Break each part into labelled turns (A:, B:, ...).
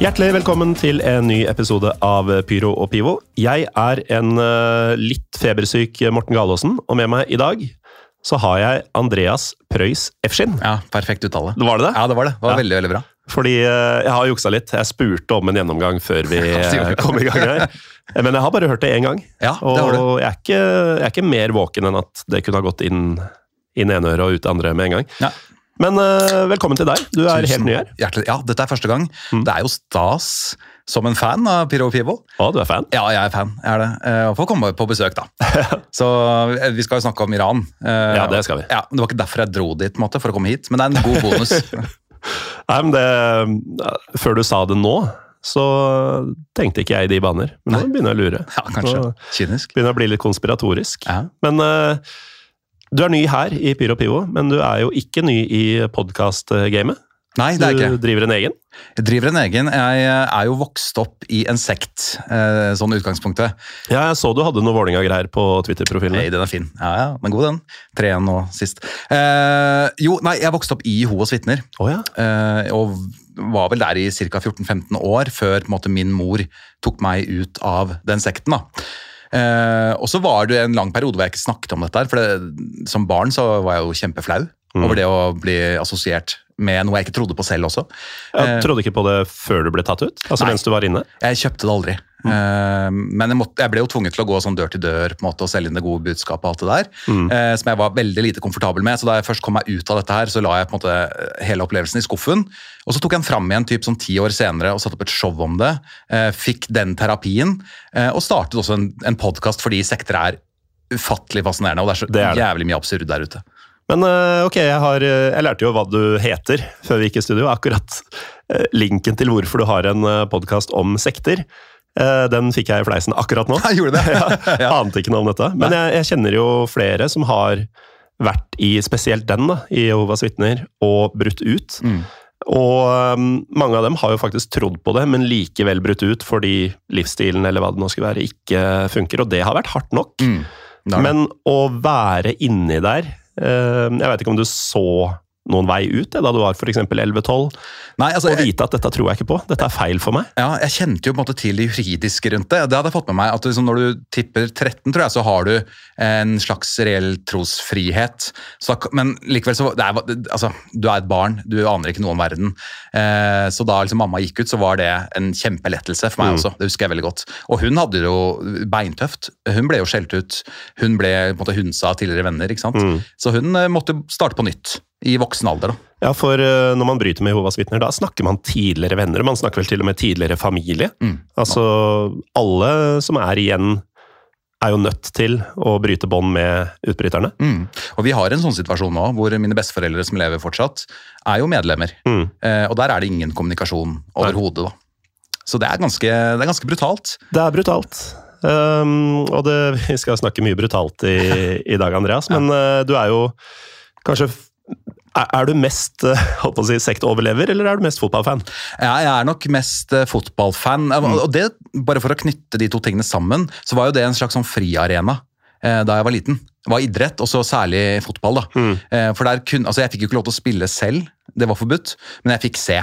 A: Hjertelig velkommen til en ny episode av Pyro og Pivo. Jeg er en eh, litt febersyk Morten Galaasen, og med meg i dag så har jeg Andreas Preus Efskin.
B: Ja, perfekt uttale.
A: Var det det?
B: Ja, det var det. Det var
A: Ja.
B: veldig, veldig bra.
A: Fordi eh, jeg har juksa litt. Jeg spurte om en gjennomgang før vi eh, kom i gang her. Men jeg har bare hørt det én gang.
B: Ja,
A: og
B: det har du.
A: jeg er, ikke, jeg er ikke mer våken enn at det kunne ha gått inn inn ene øret og ut andre med en gang.
B: Ja.
A: Men uh, velkommen til deg. Du er
B: Tusen
A: helt ny her.
B: Hjertelig. Ja, dette er første gang.
A: Mm.
B: Det er jo stas som en fan av Piro og Pivo.
A: Å, du er fan?
B: Ja, jeg er fan. Jeg er det. Eh, Og får komme på besøk, da. Så eh, vi skal jo snakke om Iran.
A: Ja, det skal vi.
B: Ja, Det var ikke derfor jeg dro dit, måte, for å komme hit, men det er en god bonus.
A: Nei, men det, Før du sa det nå, så tenkte ikke jeg i de baner. Men nå begynner jeg å lure.
B: Ja, kanskje.
A: Nå
B: Kynisk.
A: begynner å bli litt konspiratorisk.
B: Ja.
A: Men eh, du er ny her i Pyro Pivo, men du er jo ikke ny i podkast-gamet.
B: Nei, det er ikke.
A: Du driver en egen.
B: Jeg driver en egen. Jeg eh, er jo vokst opp i en sekt, eh, sånn utgangspunktet.
A: Ja, jeg så du hadde noe Vålerenga-greier på Twitter-profilen.
B: Nei, den er fin. Ja, ja, den er god, den. 3-1 nå sist. Eh, jo, nei, jeg vokste opp i Jehovas vitner.
A: Oh, ja.
B: Eh, og var vel der i ca. 14-15 år før måte, min mor tok meg ut av den sekten. da. Eh, og så var det en lang periode hvor jeg ikke snakket om dette. her, for det, Som barn så var jeg jo kjempeflau
A: Mm.
B: over det å bli assosiert med noe jeg ikke trodde på selv også.
A: Jeg
B: Eh,
A: trodde ikke på det før du ble tatt ut? Altså
B: Nei.
A: mens du var inne?
B: Jeg kjøpte det aldri. Mm. men jeg, måtte, jeg ble jo tvunget til å gå sånn dør til dør på en måte, og selge inn det gode budskapet. og alt det der,
A: Mm.
B: eh, Som jeg var veldig lite komfortabel med. Så da jeg først kom meg ut av dette her, så la jeg på en måte hele opplevelsen i skuffen. Og så tok jeg den fram igjen typ sånn ti år senere og satte opp et show om det. Eh, fikk den terapien, eh, og startet også en, en podkast fordi sekter er ufattelig fascinerende. Og det er så
A: Det er det.
B: jævlig mye absurd der ute.
A: Men eh, ok, jeg, har, eh, jeg lærte jo hva du heter før vi gikk i studio. Akkurat eh, linken til hvorfor du har en podkast om sekter, den fikk jeg i fleisen akkurat nå.
B: Jeg gjorde det.
A: ja, ante ikke noe om dette. Men jeg, jeg kjenner jo flere som har vært i spesielt den, da, i Jehovas vitner, og brutt ut.
B: Mm.
A: Og um, mange av dem har jo faktisk trodd på det, men likevel brutt ut fordi livsstilen eller hva det nå skulle være, ikke funker. Og det har vært hardt nok.
B: Mm.
A: Men å være inni der Jeg vet ikke om du så noen vei ut da du var f.eks. 11-12,
B: altså,
A: og vite at dette tror jeg ikke på. Dette er feil for meg.
B: Ja, jeg kjente jo på en måte til det juridiske rundt det. Det hadde jeg fått med meg. at liksom Når du tipper 13, tror jeg, så har du en slags reell trosfrihet. Så men likevel så er, altså, Du er et barn, du aner ikke noe om verden. Eh, så da liksom mamma gikk ut, så var det en kjempelettelse for meg
A: Mm.
B: også. Det husker jeg veldig godt. Og hun hadde det jo beintøft. Hun ble jo skjelt ut. Hun ble på en måte hunsa av tidligere venner. ikke sant?
A: Mm.
B: Så hun eh, måtte starte på nytt i voksen alder. da.
A: Ja, for eh, når man bryter med Jehovas vitner, da snakker man tidligere venner. Man snakker vel til og med tidligere familie.
B: Mm.
A: Altså, alle som er igjen, er jo nødt til å bryte bånd med utbryterne.
B: Mm. Og vi har en sånn situasjon nå, hvor mine besteforeldre som lever fortsatt, er jo medlemmer.
A: Mm.
B: Eh, og der er det ingen kommunikasjon overhodet. da. Så det er, ganske, det er ganske brutalt.
A: Det er brutalt. Um, og det, vi skal snakke mye brutalt i, i dag, Andreas, men eh, du er jo kanskje er, du mest eh, si, sektoverlever, eller er du mest fotballfan?
B: Ja, jeg er nok mest eh, fotballfan. Eh,
A: Mm.
B: Og det, bare for å knytte de to tingene sammen, så var jo det en slags sånn friarena da jeg var liten. Det var idrett, og så særlig fotball. da.
A: Mm.
B: For kun, altså Jeg fikk jo ikke lov til å spille selv, det var forbudt, men jeg fikk se.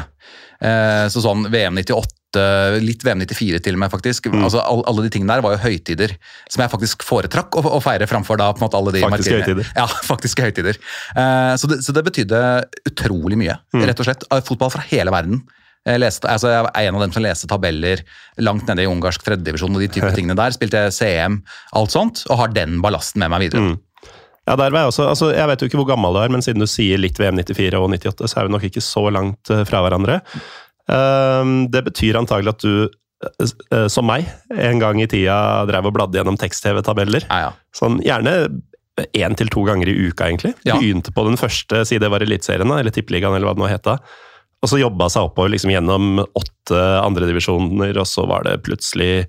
B: Eh, så sånn VM 98, litt VM 94 til og med, faktisk.
A: Mm.
B: altså all, Alle de tingene der var jo høytider som jeg faktisk foretrakk å, å feire framfor da på en måte alle de
A: Faktiske høytider.
B: Ja, faktiske høytider. Eh, så, det, så det betydde utrolig mye,
A: Mm.
B: rett og slett. Fotball fra hele verden. Jeg, leste, altså jeg er en av dem som leste tabeller langt nede i ungarsk tredjedivisjon og de type tingene der. Spilte CM, alt sånt, og har den ballasten med meg videre.
A: Mm. Ja, der var Jeg også, altså jeg vet jo ikke hvor gammel du er, men siden du sier litt VM 94 og 98, så er vi nok ikke så langt eh, fra hverandre. Ehm, det betyr antagelig at du, eh, eh, som meg, en gang i tida drev og bladde gjennom tekst-TV-tabeller.
B: Ja, ja.
A: Sånn gjerne én til to ganger i uka, egentlig.
B: Ja.
A: Begynte på den første, si det var Eliteserien, eller Tippeligaen, eller hva det nå het. Og så jobba seg oppover liksom gjennom åtte andredivisjoner, og så var det plutselig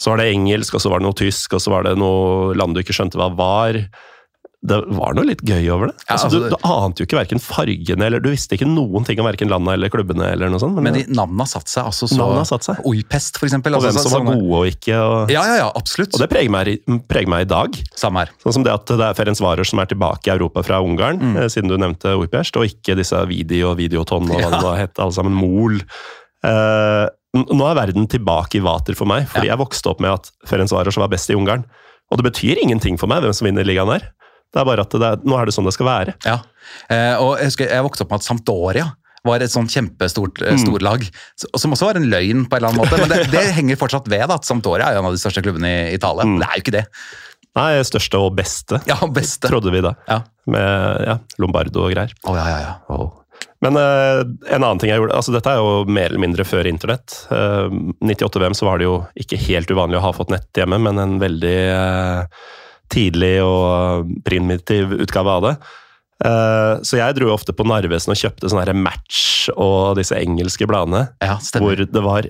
A: så var det engelsk, og så var det noe tysk, og så var det noe land du ikke skjønte hva var. Det var noe litt gøy over det.
B: Ja,
A: altså,
B: altså,
A: du, du ante jo ikke verken fargene, eller du visste ikke noen ting om verken landene eller klubbene. eller noe sånt.
B: Men de navnene har satt seg altså så
A: satt seg.
B: Oipest, for eksempel.
A: og hvem
B: altså,
A: som var
B: sånne-
A: gode og ikke. Og,
B: Ja, ja, ja, absolutt.
A: og det preger meg, preger meg i dag.
B: Samme her.
A: Sånn som det at det er Ferenc Varer som er tilbake i Europa fra Ungarn,
B: Mm.
A: eh, siden du nevnte Oipest, og ikke disse Vidi og Videoton og hva det nå het, alle sammen Mol. Eh, nå er verden tilbake i vater for meg, fordi
B: Ja.
A: jeg vokste opp med at Ferenc Varos var best i Ungarn. Og det betyr ingenting for meg hvem som vinner ligaen her. Det er bare at det er, nå er det sånn det skal være.
B: Ja. Eh, og jeg husker jeg vokste opp med at Sampdoria var et sånn kjempestort mm. storlag, som også var en løgn på en eller annen måte. Men det, det henger fortsatt ved da, at Sampdoria er en av de største klubbene i Italia. Det er jo ikke det.
A: Nei, største og beste,
B: Ja, beste.
A: trodde vi da.
B: Ja.
A: Med ja, Lombardo og greier.
B: Å, ja, ja, ja.
A: Oh. Men eh, en annen ting jeg gjorde altså Dette er jo mer eller mindre før internett. Uh, 98-VM så var det jo ikke helt uvanlig å ha fått nett hjemme, men en veldig eh, tidlig og primitiv utgave av det. Eh, så jeg dro ofte på Narvesen og kjøpte sånne her Match og disse engelske bladene,
B: ja
A: hvor det var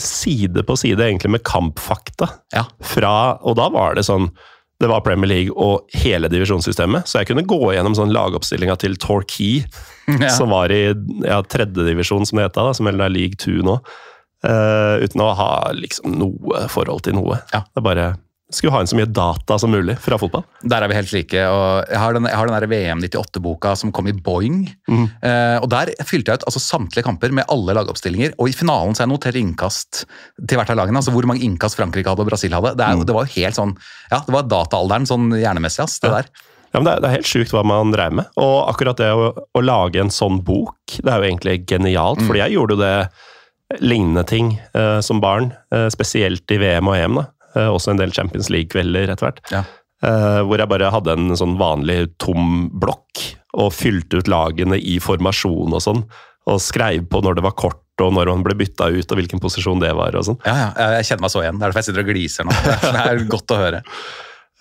A: side på side egentlig med kampfakta.
B: Ja.
A: Fra, og da var det sånn det var Premier League og hele divisjonssystemet, så jeg kunne gå gjennom sånn lagoppstillinga til Torquay,
B: Ja.
A: som var i ja, tredjedivisjon, som det heter, da, som vel er league 2 nå. uh, uten å ha liksom noe forhold til noe.
B: Ja.
A: Det bare skulle ha inn så mye data som mulig fra fotball.
B: Der er vi helt like. og Jeg har den, jeg har den der VM 98-boka som kom i Boing.
A: Mm.
B: Eh, og Der fylte jeg ut altså, samtlige kamper med alle lagoppstillinger. Og i finalen så jeg noterer innkast til hvert av lagene. altså Hvor mange innkast Frankrike hadde og Brasil hadde. Det, er,
A: mm.
B: det var jo helt sånn, ja, det var dataalderen sånn hjernemessig. ass, det
A: Ja.
B: der.
A: Ja, men det, er, det er helt sjukt hva man dreier med. Og akkurat det å, å lage en sånn bok, det er jo egentlig genialt.
B: Mm.
A: Fordi jeg gjorde jo det lignende ting eh, som barn, eh, spesielt i VM og EM. da. Eh, også en del Champions League-kvelder etter hvert.
B: Ja.
A: Eh, hvor jeg bare hadde en sånn vanlig tom blokk og fylte ut lagene i formasjon og sånn. Og skrev på når det var kort, og når man ble bytta ut, og hvilken posisjon det var. og sånn.
B: Ja, ja, jeg- jeg kjenner meg så igjen. Det er derfor jeg sitter og gliser nå. Det er godt å høre.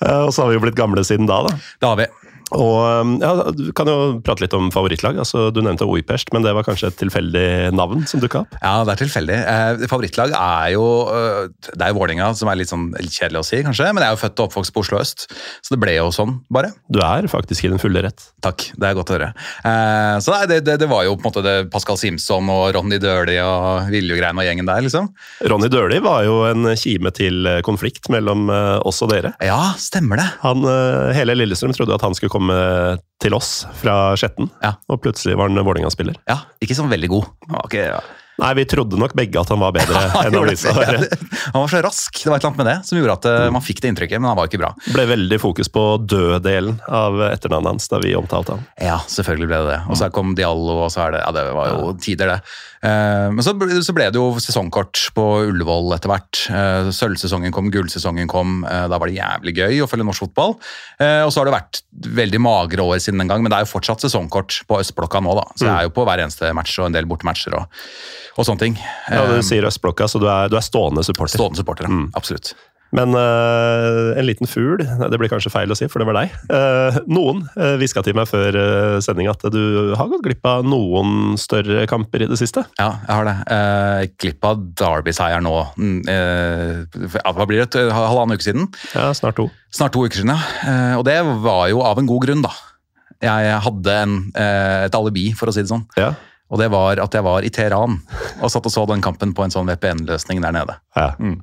A: Eh, og så har vi jo blitt gamle siden da, da.
B: Det har vi.
A: Og ja, Du kan jo prate litt om favorittlag. altså Du nevnte Oipest, men det var kanskje et tilfeldig navn som dukka opp?
B: Ja, det er tilfeldig. Eh, favorittlag er jo øh, Det er jo Vålerenga, som er litt sånn kjedelig å si, kanskje. Men jeg er jo født og oppvokst på Oslo øst, så det ble jo sånn, bare.
A: Du er faktisk i den fulle rett.
B: Takk, det er godt å høre. Eh, så det, det, det var jo på en måte det Pascal Simpson og Ronny Døhli og Viljugrein og gjengen der, liksom.
A: Ronny Døhli var jo en kime til eh, konflikt mellom eh, oss og dere.
B: Ja, stemmer det.
A: Han, eh, hele Lillestrøm trodde at han skulle komme til oss fra Skjetten,
B: Ja.
A: og plutselig var han Vålerenga-spiller.
B: Ja, Ikke sånn veldig god. Okay, ja.
A: Nei, vi trodde nok begge at han var bedre enn Alisa.
B: han var så rask, det var et eller annet med det som gjorde at eh, man fikk det inntrykket, men han var ikke bra.
A: ble veldig fokus på død-delen av etternavnet hans da vi omtalte han.
B: Ja, selvfølgelig ble det det. Og så kom Diallo, og så er det Ja, det var jo tider, det. Eh, men så, ble- det jo sesongkort på Ullevål etter hvert. Eh, Sølvsesongen kom, gullsesongen kom. eh, da var det jævlig gøy å følge norsk fotball. Og så har det vært veldig magre år siden den gang, men det er jo fortsatt sesongkort på østblokka nå, da. Så jeg er jo på hver eneste match og en del bortematcher og, og sånne ting.
A: Ja, Du sier østblokka, så du er, du er stående supporter.
B: Stående supportere, absolutt.
A: Men uh, en liten fugl, det blir kanskje feil å si, for det var deg. Uh, noen uh, til meg før uh, sending at du har gått glipp av noen større kamper i det siste.
B: Ja, jeg har det. Eh, glipp av Derby-seier nå. Mm, eh, hva blir det? Halvannen uke siden?
A: Ja, snart to.
B: Snart to uker siden, ja. Eh, og det var jo av en god grunn, da. Jeg hadde en, eh, et alibi, for å si det sånn.
A: Ja.
B: Og det var at jeg var i Teheran og satt og så den kampen på en sånn VPN-løsning der nede.
A: ja.
B: Mm.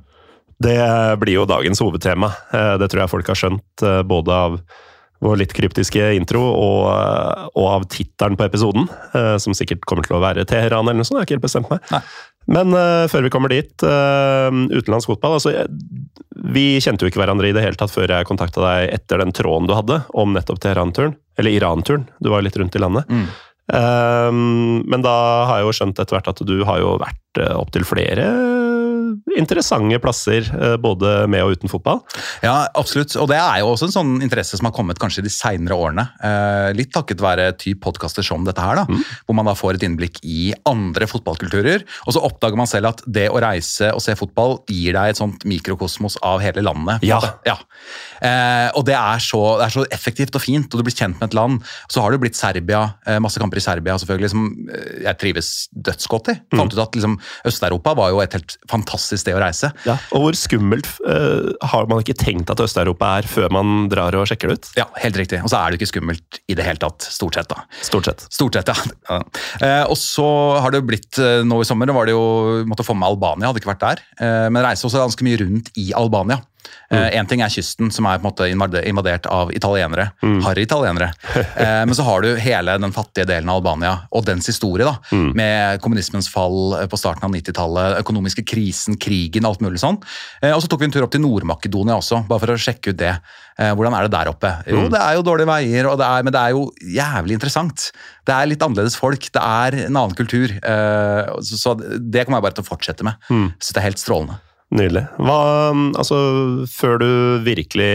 A: Det blir jo dagens hovedtema. Eh, det tror jeg folk har skjønt, eh, både av vår litt kryptiske intro og, eh, og av tittelen på episoden, som sikkert kommer til å være Teheran eller noe sånt. Jeg har ikke helt bestemt meg.
B: Nei.
A: Men uh, før vi kommer dit, uh, utenlandsk fotball altså, Vi kjente jo ikke hverandre i det hele tatt før jeg kontakta deg etter den tråden du hadde om nettopp Teheran-turen. Eller Iran-turen. Du var jo litt rundt i landet.
B: Mm.
A: Uh, men da har jeg jo skjønt etter hvert at du har jo vært opptil flere interessante plasser, eh, både med og uten fotball.
B: Ja, absolutt. Og det er jo også en sånn interesse som har kommet kanskje de seinere årene. Eh, litt takket være typ podkaster som dette her, da. Hvor man da får et innblikk i andre fotballkulturer. Og så oppdager man selv at det å reise og se fotball gir deg et sånt mikrokosmos av hele landet.
A: Ja.
B: ja. Eh, og det er, så, det er så effektivt og fint, og du blir kjent med et land. Så har det blitt Serbia, masse kamper i Serbia selvfølgelig, som jeg trives dødsgodt i. Fant ut at liksom, Øst-Europa var jo et helt fantastisk sted å reise.
A: Ja, og hvor skummelt uh, har man ikke tenkt at Øst-Europa er før man drar og sjekker det ut?
B: Ja, helt riktig. Og så er det ikke skummelt i det hele tatt, stort sett. da.
A: Stort sett.
B: Stort sett, ja. ja. Uh, og så har det jo blitt uh, Nå i sommer var det jo måtte få med Albania, hadde ikke vært der. Men reise også ganske mye rundt i Albania. Én ting er kysten, som er på en måte invadert av italienere. Harry italienere. Eh, men så har du hele den fattige delen av Albania og dens historie. da, Med kommunismens fall eh, på starten av 90-tallet, økonomiske krisen, krigen, alt mulig sånn. Eh, og så tok vi en tur opp til Nord-Makedonia også, bare for å sjekke ut det. Eh, hvordan er det der oppe? Jo, det er jo dårlige veier, og det er, men det er jo jævlig interessant. Det er litt annerledes folk, det er en annen kultur. Eh, så, det kommer jeg bare til å fortsette med. Så det er helt strålende.
A: Nydelig. Hva, altså, før du virkelig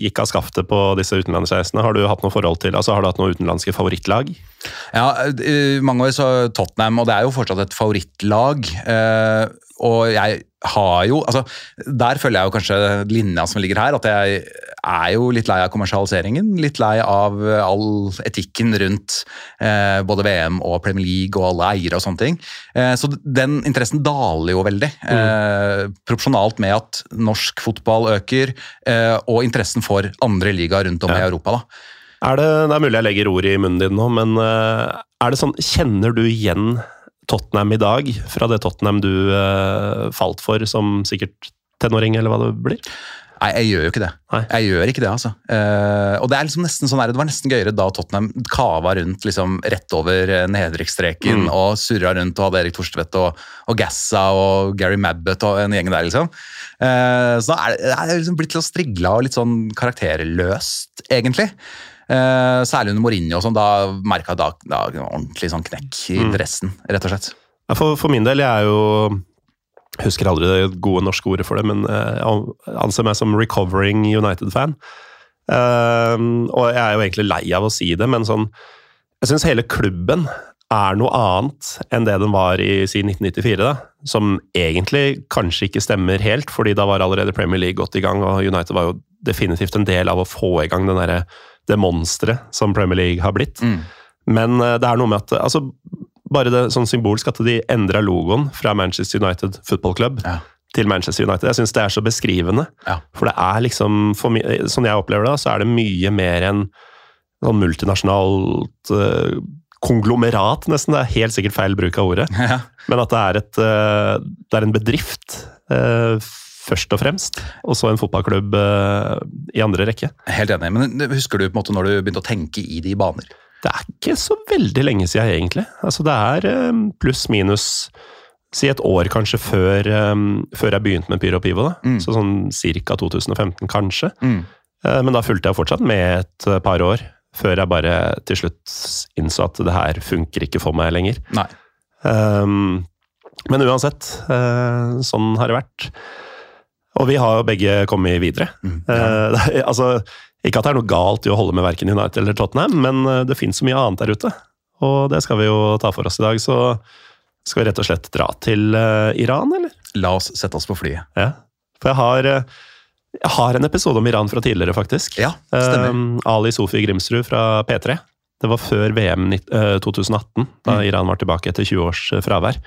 A: gikk av skaftet på disse utenlandsreisene, har du hatt noe forhold til, altså har du hatt noen utenlandske favorittlag?
B: Ja, i mange år så Tottenham, og det er jo fortsatt et favorittlag. eh, og jeg har jo altså Der følger jeg jo kanskje linja som ligger her, at jeg er jo litt lei av kommersialiseringen. Litt lei av all etikken rundt eh, både VM og Premier League og alle eiere og sånne ting. Eh, så den interessen daler jo veldig. Eh, proporsjonalt med at norsk fotball øker, eh, og interessen for andre ligaer rundt om i Europa. da.
A: Er det, det er mulig jeg legger ord i munnen din nå, men eh, er det sånn, kjenner du igjen Tottenham i dag fra det Tottenham du eh, falt for som sikkert tenåring, eller hva det blir?
B: Nei, jeg gjør jo ikke det.
A: Nei.
B: Jeg gjør ikke det, altså. Uh, og det er liksom nesten sånn her, det var nesten gøyere da Tottenham kava rundt liksom rett over nedrykksstreken
A: Mm.
B: og surra rundt og hadde Erik Torstvedt og, og Gassa og Gary Mabbott og en gjeng der, liksom. Uh, så da er det, det er liksom blitt litt strigla og litt sånn karakterløst, egentlig. Eh, særlig under Mourinho som sånn, da merka jeg da, da ordentlig sånn knekk i
A: Mm.
B: dressen, rett og slett.
A: For, for min del, jeg er jo husker aldri det gode norske ordet for det, men eh, jeg anser meg som recovering United-fan. Ehm, og jeg er jo egentlig lei av å si det, men sånn Jeg syns hele klubben er noe annet enn det den var i si 1994, da. Som egentlig kanskje ikke stemmer helt, fordi da var allerede Premier League godt i gang, og United var jo definitivt en del av å få i gang den derre det monsteret som Premier League har blitt.
B: Mm.
A: Men eh, det er noe med at altså, Bare det sånn symbolsk at de endra logoen fra Manchester United Football Club
B: Ja.
A: til Manchester United. Jeg syns det er så beskrivende.
B: Ja.
A: For det er liksom, for mi, sånn jeg opplever det, så er det mye mer enn sånn multinasjonalt uh, konglomerat, nesten. Det er helt sikkert feil bruk av ordet.
B: Ja.
A: Men at det er, et, eh, det er en bedrift, eh, først og fremst. Og så en fotballklubb eh, i andre rekke.
B: Helt enig. Men husker du på en måte når du begynte å tenke i de baner?
A: Det er ikke så veldig lenge siden, egentlig. Altså, det er eh, pluss-minus Si et år kanskje før, um, før jeg begynte med Pyro Pivo. Da.
B: Mm.
A: Så sånn ca. 2015, kanskje.
B: Mm.
A: Uh, Men da fulgte jeg fortsatt med et par år, før jeg bare til slutt innså at det her funker ikke for meg lenger. Um, men uansett, uh, sånn har det vært. Og vi har jo begge kommet videre.
B: Mm.
A: Eh, det er- altså, ikke at det er noe galt i å holde med verken United eller Tottenham, men eh, det finnes så mye annet der ute. Og det skal vi jo ta for oss i dag. Så skal vi rett og slett dra til uh, Iran, eller?
B: La oss sette oss på flyet.
A: Ja. For jeg har, eh, jeg har en episode om Iran fra tidligere, faktisk.
B: Ja, stemmer.
A: Um, Ali Sofi Grimsrud fra P3. Det var før VM eh, 2018, da
B: Mm.
A: Iran var tilbake etter 20 års eh, fravær.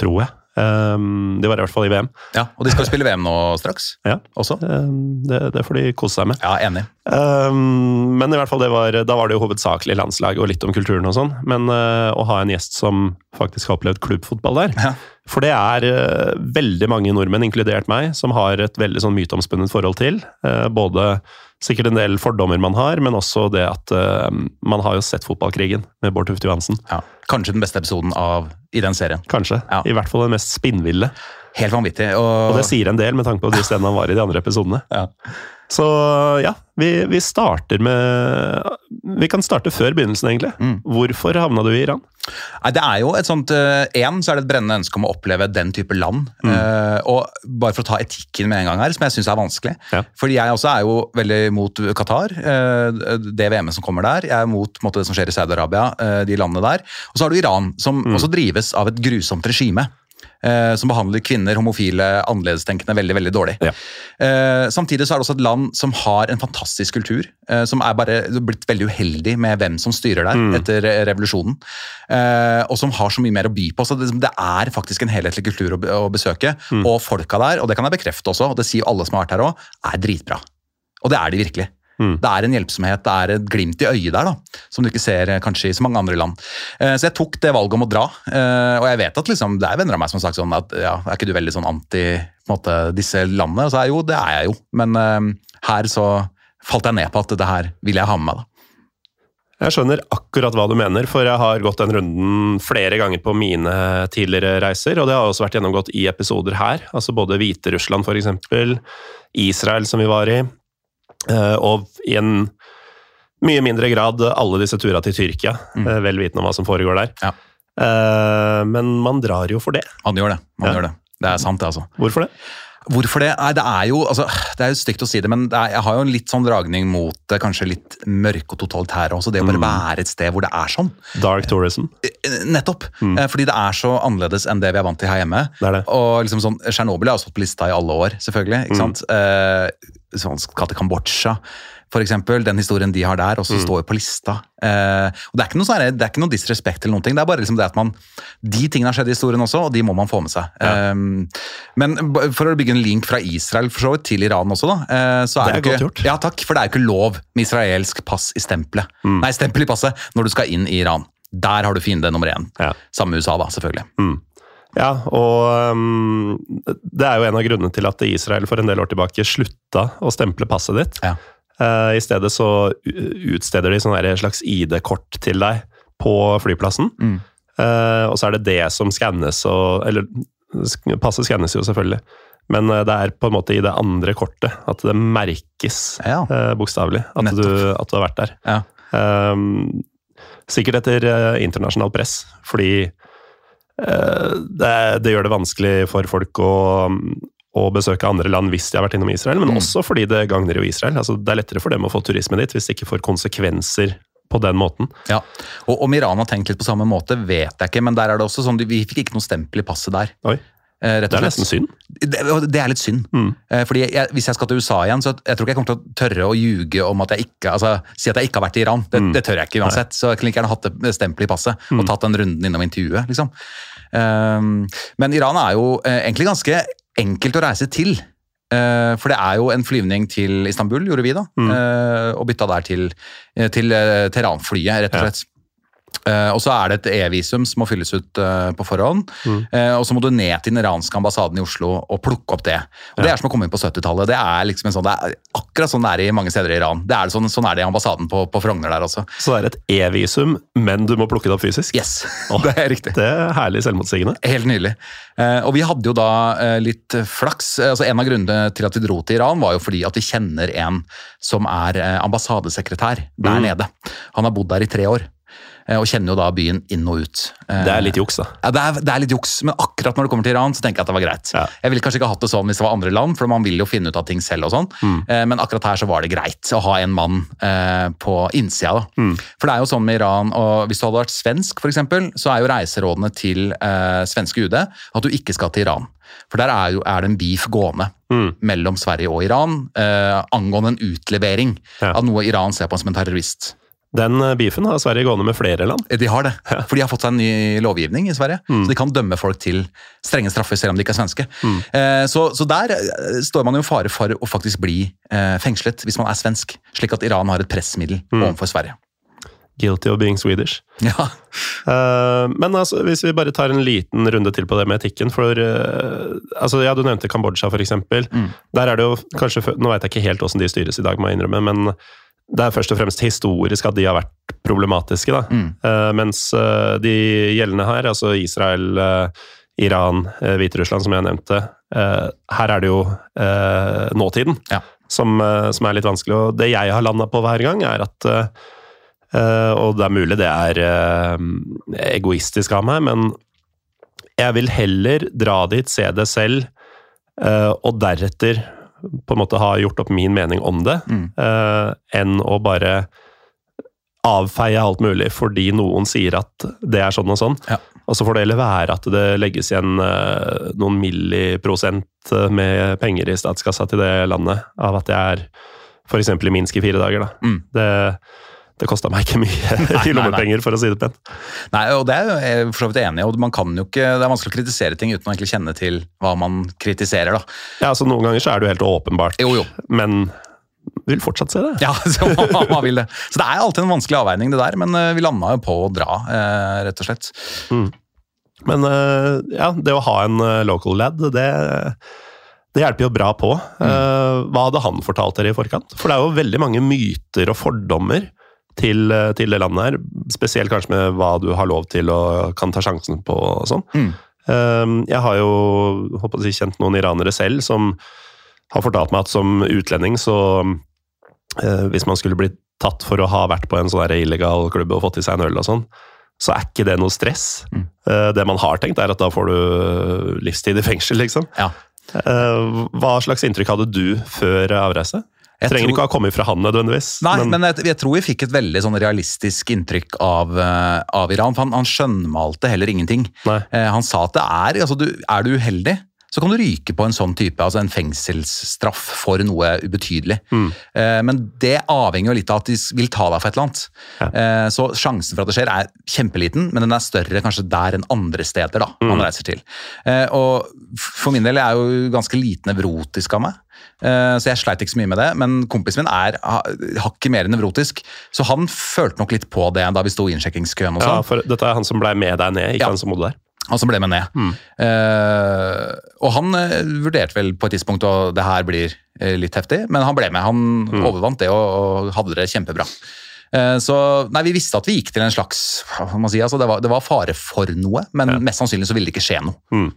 A: Tror jeg. Um, de var i hvert fall i VM.
B: Ja, Og de skal spille VM nå straks
A: Ja.
B: også.
A: Um, det, det får de kose seg med.
B: Ja, enig.
A: Um, men i hvert fall det var, da var det jo hovedsakelig landslag og litt om kulturen og sånn. Men uh, å ha en gjest som faktisk har opplevd klubbfotball der
B: Ja.
A: For det er uh, veldig mange nordmenn, inkludert meg, som har et veldig sånn myteomspunnet forhold til. Uh, både sikkert en del fordommer man har, men også det at man har jo sett fotballkrigen med Bård Tufte Johansen.
B: Ja. Kanskje den beste episoden av, i den serien.
A: Kanskje.
B: Ja.
A: I hvert fall den mest spinnville.
B: Helt vanvittig. Og,
A: Og det sier en del med tanke på de stedene han var i de andre episodene.
B: ja.
A: Så ja, Vi, vi starter med Vi kan starte før begynnelsen, egentlig.
B: Mm.
A: Hvorfor havna du i Iran?
B: Nei, det er jo et sånt Én, så er det et brennende ønske om å oppleve den type land. Eh, og bare for å ta etikken med en gang her, som jeg syns er vanskelig.
A: Ja.
B: Fordi jeg også er jo veldig mot Qatar, uh, det VM-et som kommer der. Jeg er mot måte, det som skjer i Saudi-Arabia, eh, de landene der. Og så har du Iran, som også drives av et grusomt regime. Eh, som behandler kvinner, homofile, annerledestenkende veldig veldig dårlig.
A: Ja.
B: Eh, samtidig så er det også et land som har en fantastisk kultur, eh, som er bare blitt veldig uheldig med hvem som styrer der etter eh, revolusjonen. Eh, og som har så mye mer å by på. Så det, det er faktisk en helhetlig kultur å, å besøke. Og folka der, og det kan jeg bekrefte også, og det sier alle som har vært her òg, er dritbra. Og det er de virkelig.
A: Mm.
B: Det er en hjelpsomhet, det er et glimt i øyet der, da, som du ikke ser eh, kanskje i så mange andre land. Eh, Så jeg tok det valget om å dra, eh, og jeg vet at liksom, det er venner av meg som har sagt sånn at ja, er ikke du veldig sånn anti måte, disse landene? Og så er jo, det er jeg jo, men uh, her så falt jeg ned på at det her vil jeg ha med meg. da.
A: Jeg skjønner akkurat hva du mener, for jeg har gått den runden flere ganger på mine tidligere reiser, og det har også vært gjennomgått i episoder her. Altså både Hviterussland f.eks., Israel som vi var i, og i en mye mindre grad alle disse turene til Tyrkia, eh, vel vitende om hva som foregår der.
B: Ja.
A: Eh, Men man drar jo for det.
B: Man gjør det. man
A: Ja.
B: gjør det. Det er sant, det, altså.
A: Hvorfor det?
B: Hvorfor det? Nei, det er jo altså, det er jo stygt å si det, men det er, jeg har jo en litt sånn dragning mot det kanskje litt mørke og totalitære også. Det å bare være et sted hvor det er sånn.
A: Dark tourism.
B: Eh, Nettopp. Mm. Fordi det er så annerledes enn det vi er vant til her hjemme.
A: Det er det.
B: Og liksom sånn, Tsjernobyl har stått på lista i alle år, selvfølgelig. ikke sant? Eh, sånn kalte Kambodsja, eksempel. Den historien de har der, også står jo på lista. Eh, og Det er ikke noe, sånn det er ikke noe disrespekt eller noen ting. Det er bare liksom det at man De tingene har skjedd i historien også, og de må man få med seg.
A: Ja.
B: Eh, men for å bygge en link fra Israel for så vidt til Iran også, da. eh, så er
A: Det er
B: det, jo
A: godt
B: ikke,
A: gjort.
B: Ja, takk, for det er jo ikke lov med israelsk pass i stempelet.
A: Mm.
B: Nei, stempel i passet når du skal inn i Iran. Der har du fiende nummer én.
A: Ja.
B: Sammen med USA, da, selvfølgelig.
A: Ja, og um, det er jo en av grunnene til at Israel for en del år tilbake slutta å stemple passet ditt.
B: Ja.
A: Uh, I stedet så utsteder de sånn der slags ID-kort til deg på flyplassen.
B: Mm.
A: Uh, og så er det det som skannes og Eller passet skannes jo selvfølgelig, men eh, det er på en måte i det andre kortet at det merkes
B: Ja.
A: Uh, bokstavelig at, du- at du har vært der.
B: Ja.
A: Um, sikkert etter internasjonalt press, fordi det, det gjør det vanskelig for folk å, å besøke andre land hvis de har vært innom Israel, men
B: Mm.
A: også fordi det gagner jo Israel. Altså, det er lettere for dem å få turisme dit hvis det ikke får konsekvenser på den måten.
B: Ja, og Om Iran har tenkt litt på samme måte, vet jeg ikke, men der er det også sånn, vi fikk ikke noe stempel i passet der.
A: Oi,
B: eh,
A: det er nesten synd.
B: Det, det er litt synd.
A: Mm.
B: Eh, Fordi jeg, Hvis jeg skal til USA igjen, så jeg tror ikke jeg kommer til å tørre å ljuge om at jeg ikke altså, si at jeg ikke har vært i Iran. Det,
A: Mm.
B: det tør jeg ikke uansett. Så jeg kunne ikke gjerne hatt det stempelet i passet og tatt den runden innom intervjuet. liksom. Um, men Iran er jo eh, egentlig ganske enkelt å reise til. Eh, for det er jo en flyvning til Istanbul, gjorde vi da.
A: Mm.
B: eh, og bytta der til, til Teheran-flyet, rett og
A: Ja.
B: Eh, og så er det et E-visum som må fylles ut uh, på forhånd.
A: Mm.
B: Uh, og så må du ned til den iranske ambassaden i Oslo og plukke opp det. Og Det er som å komme inn på 70-tallet. Det liksom sånn, det er akkurat sånn det er i mange steder i Iran. Det er sånn, sånn er det i ambassaden på, på Frogner der også.
A: Så det er et e-visum, men du må plukke det opp fysisk.
B: Yes,
A: oh,
B: det er riktig.
A: Det er herlig selvmotsigende.
B: Helt nydelig. Og vi hadde jo da litt flaks. Altså En av grunnene til at vi dro til Iran, var jo fordi at vi kjenner en som er ambassadesekretær der
A: Mm.
B: nede. Han har bodd der i tre år. Eh, Og kjenner jo da byen inn og ut. Eh,
A: Det er litt juks, da.
B: Ja, det er, det er litt juks, men akkurat når det kommer til Iran, så tenker jeg at det var greit.
A: Ja.
B: Jeg ville kanskje ikke hatt det sånn hvis det var andre land, for man vil jo finne ut av ting selv og sånn.
A: Mm.
B: Eh, Men akkurat her så var det greit å ha en mann eh, på innsida. Da.
A: Mm.
B: For det er jo sånn med Iran, og hvis du hadde vært svensk f.eks., så er jo reiserådene til eh, svenske UD at du ikke skal til Iran. For der er, jo, er det en beef gående
A: Mm.
B: mellom Sverige og Iran eh, angående en utlevering
A: Ja.
B: av noe Iran ser på som en terrorist.
A: Den eh, beefen har Sverige gående med flere land.
B: De har det, for de har fått seg en ny lovgivning i Sverige.
A: Mm.
B: Så de kan dømme folk til strenge straffer selv om de ikke er svenske. Eh, så, så der eh, står man jo i fare for å faktisk bli eh, fengslet hvis man er svensk. Slik at Iran har et pressmiddel
A: Mm.
B: overfor Sverige.
A: Guilty of being Swedish.
B: Ja,
A: Eh, men altså, hvis vi bare tar en liten runde til på det med etikken For eh, altså, ja, du nevnte Kambodsja, eksempel.
B: Mm.
A: Der er det jo kanskje Nå veit jeg ikke helt hvordan de styres i dag, må jeg innrømme, men det er først og fremst historisk at de har vært problematiske. da.
B: Mm.
A: Uh, mens uh, de gjeldende her, altså Israel, uh, Iran, Hviterussland, som jeg nevnte, her er det jo nåtiden.
B: Ja.
A: som, som er litt vanskelig. Og det jeg har landa på hver gang, er at Og det er mulig det er egoistisk av meg, men jeg vil heller dra dit, se det selv, og deretter på en måte ha gjort opp min mening om det,
B: Mm.
A: uh, enn å bare avfeie alt mulig fordi noen sier at det er sånn og sånn.
B: Ja.
A: Og så får det heller være at det legges igjen uh, noen milliprosent eh, med penger i statskassa til det landet av at jeg er f.eks. i Minsk i fire dager. Da.
B: Mm.
A: Det, det kosta meg ikke mye
B: nei,
A: i lommepenger, for å si det pent.
B: Nei, og det er jeg for så vidt enig i. og man kan jo ikke, Det er vanskelig å kritisere ting uten å egentlig kjenne til hva man kritiserer. da.
A: Ja, altså Noen ganger så er det jo helt åpenbart,
B: Jo, jo.
A: men vil fortsatt se det.
B: Ja, så man, vil det. Så det er alltid en vanskelig avveining, det der, men eh, vi landa jo på å dra, eh, rett og slett.
A: Men eh, ja, det å ha en local lad, det, det hjelper jo bra på. Eh, Hva hadde han fortalt dere i forkant? For det er jo veldig mange myter og fordommer til, eh, til det landet her. Spesielt kanskje med hva du har lov til og kan ta sjansen på og sånn.
B: Mm.
A: Eh, Jeg har jo håper jeg, kjent noen iranere selv som har fortalt meg at som utlending så eh, Hvis man skulle blitt tatt for å ha vært på en sånn illegal klubb og fått i seg en øl og sånn, så er ikke det noe stress.
B: Mm.
A: Eh, Det man har tenkt, er at da får du livstid i fengsel, liksom.
B: Ja.
A: Hva slags inntrykk hadde du før avreise?
B: Jeg
A: Trenger
B: tror-
A: ikke å ha kommet fra han nødvendigvis.
B: Nei, men, jeg, jeg tror vi fikk et veldig sånn realistisk inntrykk av, uh, av Iran. For han, han skjønnmalte heller ingenting. Eh, han sa at det er altså du, Er du uheldig, så kan du ryke på en sånn type, altså en fengselsstraff for noe ubetydelig.
A: Mm.
B: Uh, men det avhenger jo litt av at de vil ta deg for et eller annet.
A: Ja.
B: Uh, så sjansen for at det skjer er kjempeliten, men den er større kanskje der enn andre steder da,
A: Mm.
B: man reiser til. Uh, og for min del jeg er jo ganske lite nevrotisk av meg. Eh, Så jeg sleit ikke så mye med det, men kompisen min er ha- hakket mer nevrotisk. Så han følte nok litt på det da vi sto i innsjekkingskøen og
A: Ja,
B: sånn.
A: for dette er han som ble med deg ned, ikke
B: Ja.
A: han som bodde der.
B: Han som ble med ned.
A: Mm.
B: Uh, og han eh, vurderte vel på et tidspunkt at det her blir litt heftig, men han ble med. Han
A: Mm.
B: overvant det og, og hadde det kjempebra. Uh, så nei, vi visste at vi gikk til en slags si, altså det, var, det var fare for noe, men
A: Ja.
B: mest sannsynlig så ville det ikke skje noe.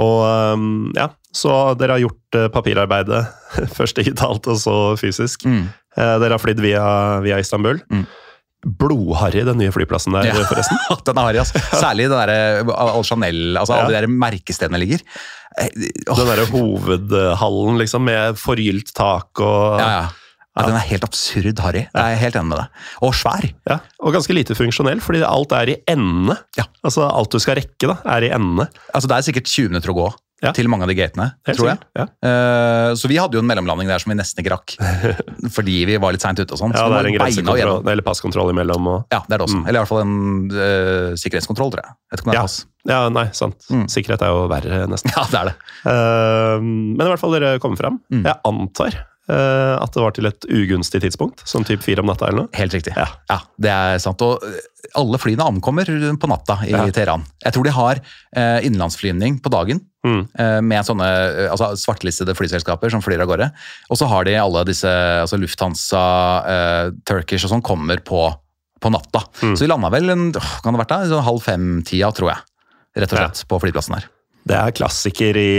A: Og um, ja, så dere har gjort øh, papirarbeidet, først digitalt og så fysisk.
B: Mm.
A: Eh, Dere har flydd via, via Istanbul.
B: Mm.
A: Blodharry, den nye flyplassen der,
B: Ja.
A: forresten.
B: Den er harry, altså. Særlig det der, Al Chanel, altså alle de der merkestedene ligger. Oh.
A: Den derre hovedhallen, liksom, med forgylt tak og
B: ja, ja. Ja, den er helt absurd harry. Jeg er helt enig med deg. Og svær.
A: Ja, og ganske lite funksjonell, fordi alt er i endene.
B: Ja.
A: Altså, alt du skal rekke, da, er i endene.
B: Altså, det er sikkert 20 minutter å gå
A: Ja.
B: til mange av de gatene,
A: Helt
B: tror jeg.
A: Ja.
B: Uh, så vi hadde jo en mellomlanding der som vi nesten ikke rakk. fordi vi var litt seint ute og sånn.
A: ja, det er en grensekontroll, eller passkontroll imellom. Og,
B: Ja, det er det også.
A: Mm.
B: Eller i hvert fall en uh, sikkerhetskontroll, tror jeg. Jeg
A: Ja.
B: pass.
A: ja, nei, sant.
B: Mm.
A: Sikkerhet er jo verre, nesten.
B: Ja, det er det.
A: Uh, men i hvert fall dere kommer fram.
B: Mm.
A: Jeg antar at det var til et ugunstig tidspunkt, sånn typ fire om natta eller noe.
B: Helt riktig.
A: Ja.
B: det er sant. Og alle flyene ankommer på natta i
A: Ja.
B: Teheran. Jeg tror de har eh, innenlandsflyvning på dagen.
A: Mm.
B: eh, Med sånne eh, altså svartlistede flyselskaper som flyr av gårde. Og så har de alle disse altså Lufthansa, eh, Turkish og sånn kommer på, på natta.
A: Mm.
B: Så de landa vel en, kan det vært da? Sånn halv fem-tida, tror jeg. Rett og slett, på flyplassen her.
A: Det er klassiker i,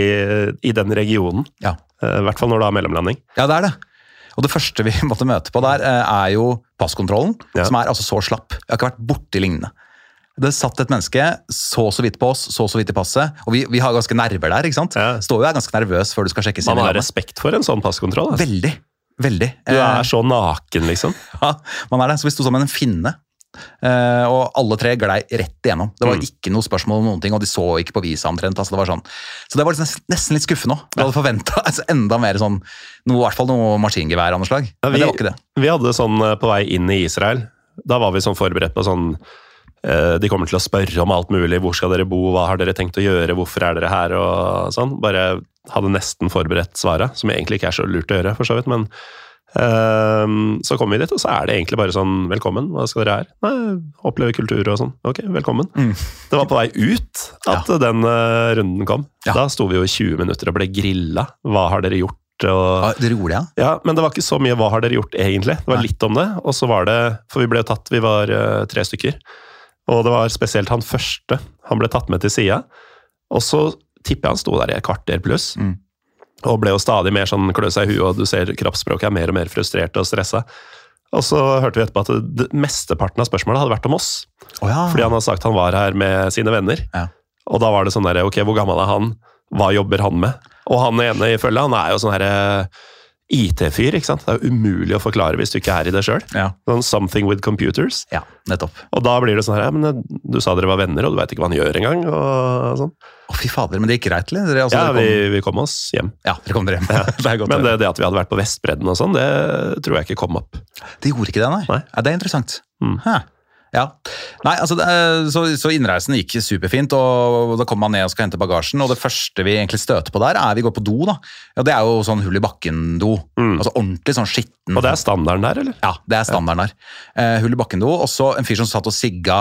A: i den regionen.
B: Ja.
A: Eh, I hvert fall når du har mellomlanding.
B: Ja, det er det. Og det første vi måtte møte på der, eh, er jo passkontrollen,
A: Ja.
B: som er altså så slapp. Jeg har ikke vært borti lignende. Det satt et menneske så så vidt på oss, så så vidt i passet, og vi, vi har ganske nerver der, ikke sant?
A: Ja.
B: Står jo og er ganske nervøs før du skal sjekkes inn
A: Man har respekt for en sånn passkontroll. Altså.
B: Veldig. Veldig.
A: Du
B: Eh,
A: er så naken, liksom.
B: ja, man er det. Så vi sto med en finne. Eh, og alle tre glei rett igjennom. Det var
A: Mm.
B: ikke noe spørsmål om noen ting, og de så ikke på visa omtrent. Altså, det var sånn. Så det var nesten, nesten litt skuffende òg. Jeg hadde forventa altså, enda mer sånn noe, i hvert fall noe maskingevær av noe slag.
A: Ja,
B: Men
A: vi-
B: det var ikke det.
A: Vi hadde sånn eh, på vei inn i Israel. Da var vi sånn forberedt på sånn eh, De kommer til å spørre om alt mulig. Hvor skal dere bo? Hva har dere tenkt å gjøre? Hvorfor er dere her? Og sånn. Bare hadde nesten forberedt svaret, som egentlig ikke er så lurt å gjøre, for så vidt. Men eh, så kommer vi dit, og så er det egentlig bare sånn Velkommen, hva skal dere her? Nei, oppleve kultur og sånn. Ok, velkommen.
B: Mm.
A: Det var på vei ut at den eh, runden kom.
B: Ja.
A: Da sto vi jo i 20 minutter og ble grilla. Hva har dere gjort? Og
B: ja, Dere gjorde det, ja?
A: ja, men det var ikke så mye 'hva har dere gjort', egentlig. Det var litt om det, og så var det For vi ble tatt, vi var eh, tre stykker. Og det var spesielt han første. Han ble tatt med til sida. Og så tipper jeg han sto der i et kvarter pluss.
B: Mm.
A: Og ble jo stadig mer sånn klø seg i huet, og du ser kroppsspråket er mer og mer frustrert og stressa. Og så hørte vi etterpå at det, mesteparten av spørsmålet hadde vært om oss.
B: Oh, ja.
A: Fordi han hadde sagt han var her med sine venner.
B: Ja.
A: Og da var det sånn derre Ok, hvor gammel er han? Hva jobber han med? Og han ene i følget, han er jo sånn herre IT-fyr, ikke sant? Det er jo umulig å forklare hvis du ikke er i det sjøl.
B: Ja.
A: Sånn something with computers.
B: ja, nettopp.
A: Og da blir det sånn her, ja, men du sa dere var venner, og du veit ikke hva han gjør engang. Og sånn.
B: Å, fy fader, men det gikk greit, eller? Altså,
A: Ja,
B: dere kom,
A: vi, vi kom oss hjem.
B: ja, dere kom dere hjem. det er godt.
A: Men det, det at vi hadde vært på Vestbredden og sånn, det tror jeg ikke kom opp.
B: det gjorde ikke det, nei.
A: Nei.
B: Ja, det er interessant.
A: Mm.
B: Hæ. Ja. Nei, altså, er- så, så innreisen gikk superfint, og da kommer man ned og skal hente bagasjen, og det første vi egentlig støter på der, er vi går på do, da. Ja, det er jo sånn hull i bakken-do. Altså ordentlig sånn skitten.
A: Og det er standarden der, eller?
B: Ja, det er standarden der. Eh, hull i bakken-do, og så en fyr som satt og sigga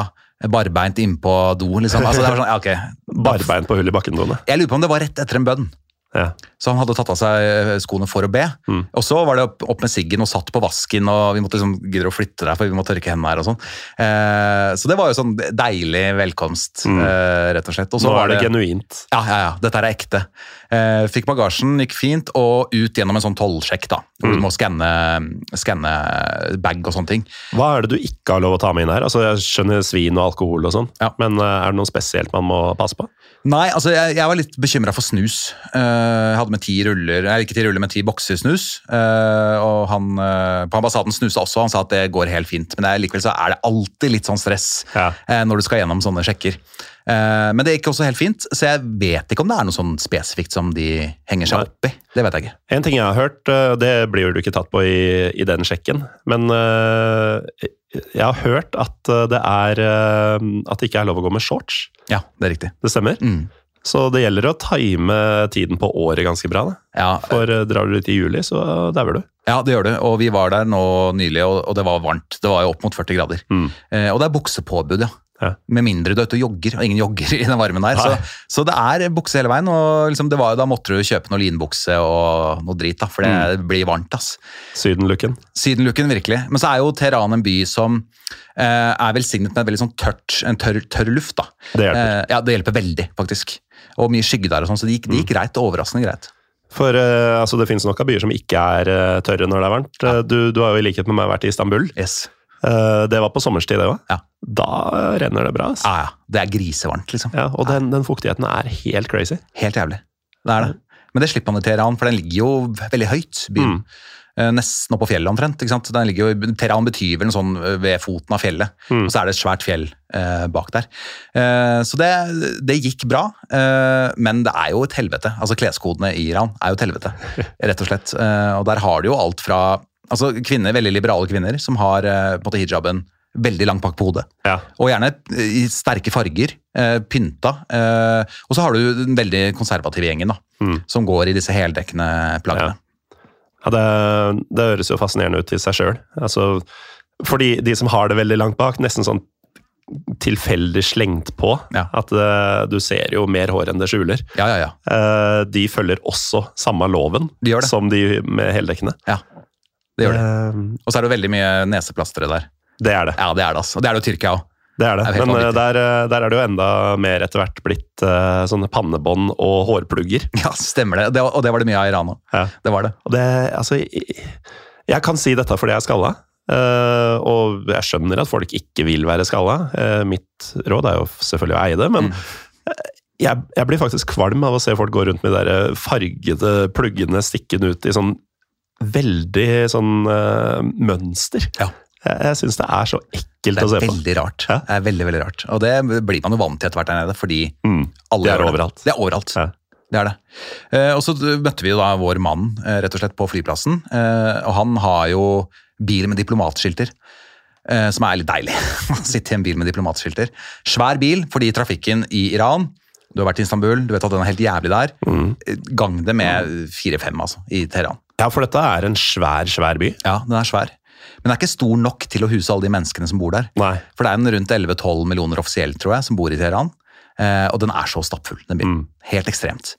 B: barbeint innpå do, liksom. Altså, det var sånn, ja, ok.
A: Barbeint på hull i bakken-doene?
B: Jeg lurer på om det var rett etter en bønn.
A: Ja.
B: Så han hadde tatt av seg eh, skoene for å be.
A: Mm.
B: Og så var det opp, opp med siggen og satt på vasken, og vi måtte liksom gidde å flytte der, for vi må tørke hendene her og sånn. Eh, så det var jo sånn deilig velkomst, eh, rett og slett. Og så
A: Mm. Nå
B: var
A: er det genuint.
B: Ja, ja, ja. Dette er ekte. Eh, fikk bagasjen, gikk fint, og ut gjennom en sånn tollsjekk, da. Hvor
A: Mm.
B: du må skanne, skanne bag og sånne ting.
A: Hva er det du ikke har lov å ta med inn her? Altså, Jeg skjønner svin og alkohol og sånn,
B: Ja.
A: men eh, er det noe spesielt man må passe på?
B: Nei, altså jeg, jeg var litt bekymra for snus. Uh, jeg hadde med ti ruller, eller ikke ti ruller, men ti bokser snus. Uh, og han uh, på ambassaden snusa også, han sa at det går helt fint. Men det er, likevel så er det alltid litt sånn stress
A: Ja.
B: når du skal gjennom sånne sjekker. Eh, men det gikk også helt fint, så jeg vet ikke om det er noe sånn spesifikt som de henger seg opp i. Det vet jeg ikke.
A: En ting jeg har hørt, eh, det blir du ikke tatt på i, i den sjekken, men eh, jeg har hørt at det er at det ikke er lov å gå med shorts.
B: Ja, det er riktig.
A: Det stemmer?
B: Mm.
A: Så det gjelder å time tiden på året ganske bra.
B: Ja,
A: For drar du ut i juli, så dauer du.
B: ja, det gjør du. Og vi var der nå nylig, og, det var varmt. Det var jo opp mot 40 grader.
A: Mm.
B: Eh, og det er buksepåbud, ja.
A: Ja.
B: Med mindre du er ute og jogger, og ingen jogger i den varmen der. Så, så det er bukse hele veien. og liksom det var, Da måtte du kjøpe noe linbukse og noe drit, da, for det
A: Mm.
B: blir varmt. ass.
A: Sydenlooken.
B: Sydenlooken, virkelig. Men så er jo Teheran en by som eh, er velsignet med veldig sånn tørt, en tørr, tørr luft. da.
A: Det hjelper.
B: Eh, ja, det hjelper veldig, faktisk. Og mye skygge der og sånn, så det gikk, det
A: Mm.
B: gikk greit. Overraskende greit.
A: For eh, altså, det finnes nok av byer som ikke er eh, tørre når det er varmt. Ja. Du, du har jo i likhet med meg vært i Istanbul.
B: Yes.
A: Eh, det var på sommerstid, det òg.
B: Ja.
A: Da renner det bra. Altså.
B: Ja, ja. Det er grisevarmt, liksom.
A: Ja, og den, den fuktigheten er helt crazy.
B: Helt jævlig. Det er det. Men det slipper man i Teheran, for den ligger jo veldig høyt, byen.
A: Mm.
B: Eh, Nesten oppå fjellet omtrent. ikke sant? Den ligger jo, Teheran betyr vel noe sånn eh, ved foten av fjellet,
A: Mm.
B: og så er det et svært fjell eh, bak der. Eh, så det, det gikk bra, eh, men det er jo et helvete. Altså Kleskodene i Iran er jo et helvete, rett og slett. Eh, og der har du jo alt fra altså kvinner, veldig liberale kvinner som har eh, på en måte hijaben veldig langt bak på hodet.
A: Ja.
B: Og gjerne eh, i sterke farger, eh, pynta. Og så har du den veldig konservative gjengen, da,
A: Mm.
B: som går i disse heldekkende plaggene.
A: Ja, det, det høres jo fascinerende ut i seg sjøl. Altså, fordi de som har det veldig langt bak, nesten sånn tilfeldig slengt på.
B: Ja.
A: At uh, du ser jo mer hår enn det skjuler.
B: Ja, ja, ja.
A: Eh, de følger også samme loven
B: De
A: som de med heldekkende.
B: Det gjør det.
A: Eh,
B: Og så er det veldig mye neseplastere der.
A: det er det.
B: Ja, det er det, altså. Og det er det jo Tyrkia òg.
A: Det er det.
B: Det er
A: Men eh, der, eh, der er det jo enda mer etter hvert blitt uh, sånne pannebånd og hårplugger.
B: Ja, stemmer det. det. Og det var det mye av i Iran òg.
A: Ja.
B: Det var det.
A: Og det, altså, jeg, jeg kan si dette fordi jeg er skalla. Uh, og jeg skjønner at folk ikke vil være skalla. Uh, mitt råd er jo selvfølgelig å eie det, men mm. jeg, jeg blir faktisk kvalm av å se folk gå rundt med de fargede pluggene stikkende ut i sånn veldig sånn uh, mønster.
B: Ja.
A: Jeg, jeg syns det er så ekkelt
B: Det
A: å se
B: er veldig rart.
A: Ja.
B: Det er veldig, veldig rart. Og det blir man jo vant til etter hvert der nede, fordi
A: Mm.
B: alle
A: Det er overalt.
B: Det er overalt.
A: Ja.
B: Det er det. Eh, og så møtte vi jo da vår mann eh, rett og slett på flyplassen, eh, og han har jo bil med diplomatskilter. eh, som er litt deilig. Sitte i en bil med diplomatskilter. Svær bil fordi trafikken i Iran Du har vært i Istanbul, du vet at den er helt jævlig der.
A: Mm.
B: Gang det med fire-fem, altså, i Teheran.
A: Ja, for dette er en svær, svær by.
B: Ja, den er svær. Men den er ikke stor nok til å huse alle de menneskene som bor der.
A: Nei.
B: For det er en rundt 11-12 millioner offisielt, tror jeg, som bor i Teheran. Eh, og den er så stappfull, den byen.
A: Mm.
B: Helt ekstremt.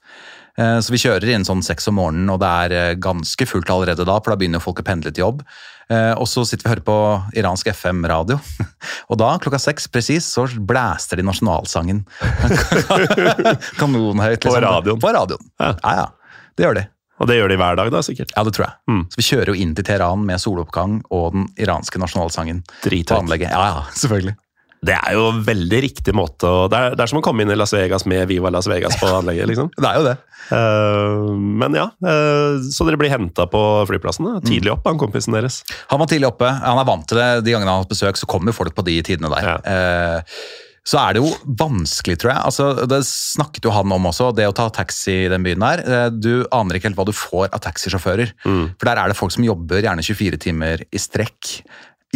B: Eh, så vi kjører inn sånn seks om morgenen, og det er eh, ganske fullt allerede da, for da begynner folk å pendle til jobb. Eh, og så sitter vi og hører på iransk FM-radio, og da, klokka seks presis, så blæster de nasjonalsangen. Kanonhøyt. liksom.
A: På radioen.
B: På radioen.
A: Ja.
B: Ja, ja. Det gjør de.
A: Og det gjør de hver dag, da, sikkert.
B: Ja, det tror jeg.
A: Mm.
B: Så vi kjører jo inn til Teheran med soloppgang og den iranske nasjonalsangen på anlegget. Ja, ja, selvfølgelig.
A: Det er jo veldig riktig måte å det er, det er som å komme inn i Las Vegas med Viva Las Vegas på anlegget, liksom.
B: Det er jo det.
A: Uh, men ja, uh, så dere blir henta på flyplassen da? tidlig opp, han kompisen deres.
B: Han var tidlig oppe. Han er vant til det. De gangene han har hatt besøk, så kommer folk på de tidene der.
A: Ja.
B: Uh, så er det jo vanskelig, tror jeg. Altså, det snakket jo han om også, det å ta taxi i den byen der. Du aner ikke helt hva du får av taxisjåfører. For der er det folk som jobber gjerne 24 timer i strekk.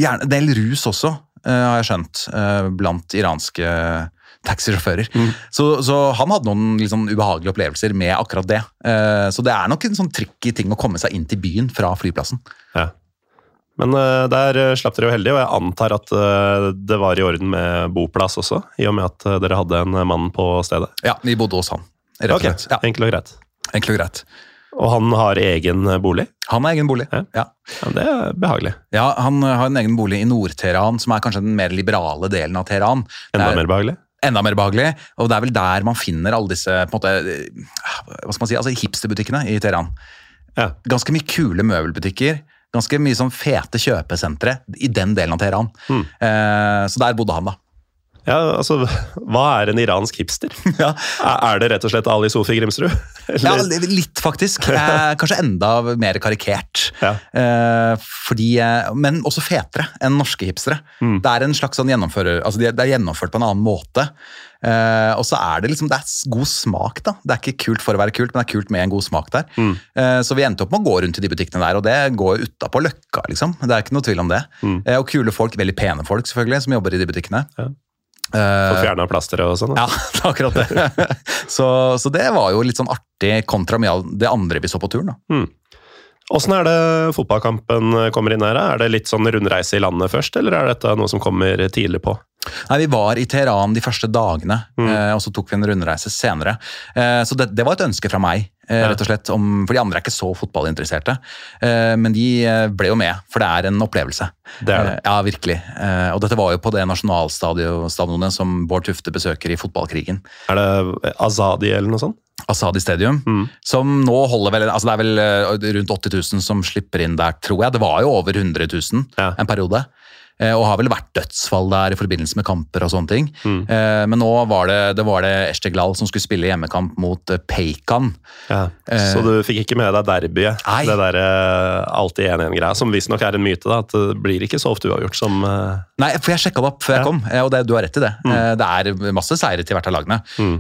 B: Gjerne, en del rus også, har jeg skjønt, eh, blant iranske taxisjåfører. Så, så han hadde noen sånn ubehagelige opplevelser med akkurat det. Eh, Så det er nok en sånn tricky ting å komme seg inn til byen fra flyplassen.
A: Ja. Men eh, der eh, slapp dere jo heldig, og jeg antar at eh, det var i orden med boplass også, i og med at eh, dere hadde en mann på stedet.
B: Ja, vi bodde hos han. Rett og slett. Ja,
A: Enkelt og greit.
B: enkelt og greit.
A: Og han har egen eh, bolig?
B: Han har egen bolig.
A: Ja.
B: Ja.
A: Ja, det er behagelig.
B: ja, Han eh, har en egen bolig i Nord-Teheran, som er kanskje den mer liberale delen av Teheran.
A: Enda
B: er
A: mer behagelig?
B: Enda mer behagelig, og det er vel der man finner alle disse på en måte, eh, hva skal man si, altså hipsterbutikkene i Teheran.
A: Ja.
B: Ganske mye kule møbelbutikker, ganske mye sånn fete kjøpesentre i den delen av Teheran.
A: Mm.
B: Eh, så der bodde han, da.
A: Ja, altså, hva er en iransk hipster?
B: Ja.
A: Er det rett og slett Ali Sofi Grimsrud?
B: Ja, litt faktisk. Eh, kanskje enda mer karikert.
A: Ja.
B: Eh, fordi, eh, men også fetere enn norske hipstere.
A: Mm.
B: Det er en slags sånn gjennomfører, altså det er- er gjennomført på en annen måte. Eh, og så er det liksom, det er god smak da. Det er ikke kult for å være kult, men det er kult med en god smak der.
A: Mm.
B: Eh, så vi endte opp med å gå rundt i de butikkene der, og det går utapå løkka, liksom. Det er ikke noe tvil om det.
A: Mm.
B: Eh, og kule folk, veldig pene folk selvfølgelig, som jobber i de butikkene.
A: Ja.
B: Eh,
A: Fått fjerna plasteret og sånn?
B: ja, det er akkurat det. så, så det var jo litt sånn artig kontra mye av det andre vi så på turen. da.
A: Åssen er det fotballkampen kommer inn her? Er det litt sånn rundreise i landet først, eller er dette noe som kommer tidlig på?
B: Nei, Vi var i Teheran de første dagene,
A: Mm.
B: eh, og så tok vi en rundreise senere. Eh, så det, det var et ønske fra meg. Rett og slett. Om, for de andre er ikke så fotballinteresserte. Eh, men de eh, ble jo med, for det er en opplevelse.
A: Det er det.
B: Eh, ja, virkelig. Eh, og dette var jo på det nasjonalstadionet som Bård Tufte besøker i fotballkrigen.
A: Er det Azadi eller noe sånt?
B: Asadi Stadium,
A: Mm.
B: som nå holder vel altså Det er vel eh, rundt 80 000 som slipper inn der, tror jeg. Det var jo over 100 000
A: Ja.
B: en periode. Eh, Og har vel vært dødsfall der i forbindelse med kamper og sånne ting.
A: Mm.
B: Eh, Men nå var det, det var det Esteglal som skulle spille hjemmekamp mot eh, Peikan.
A: Ja. Så du fikk ikke med deg derbyet?
B: Nei.
A: Det derre alltid 1-1-greia, som visstnok er en myte, da, at det blir ikke så ofte uavgjort som
B: Nei, for jeg sjekka det opp før
A: Ja.
B: jeg kom, eh, og det, du har rett i det. Mm. Det er masse seire til hvert av lagene. Mm.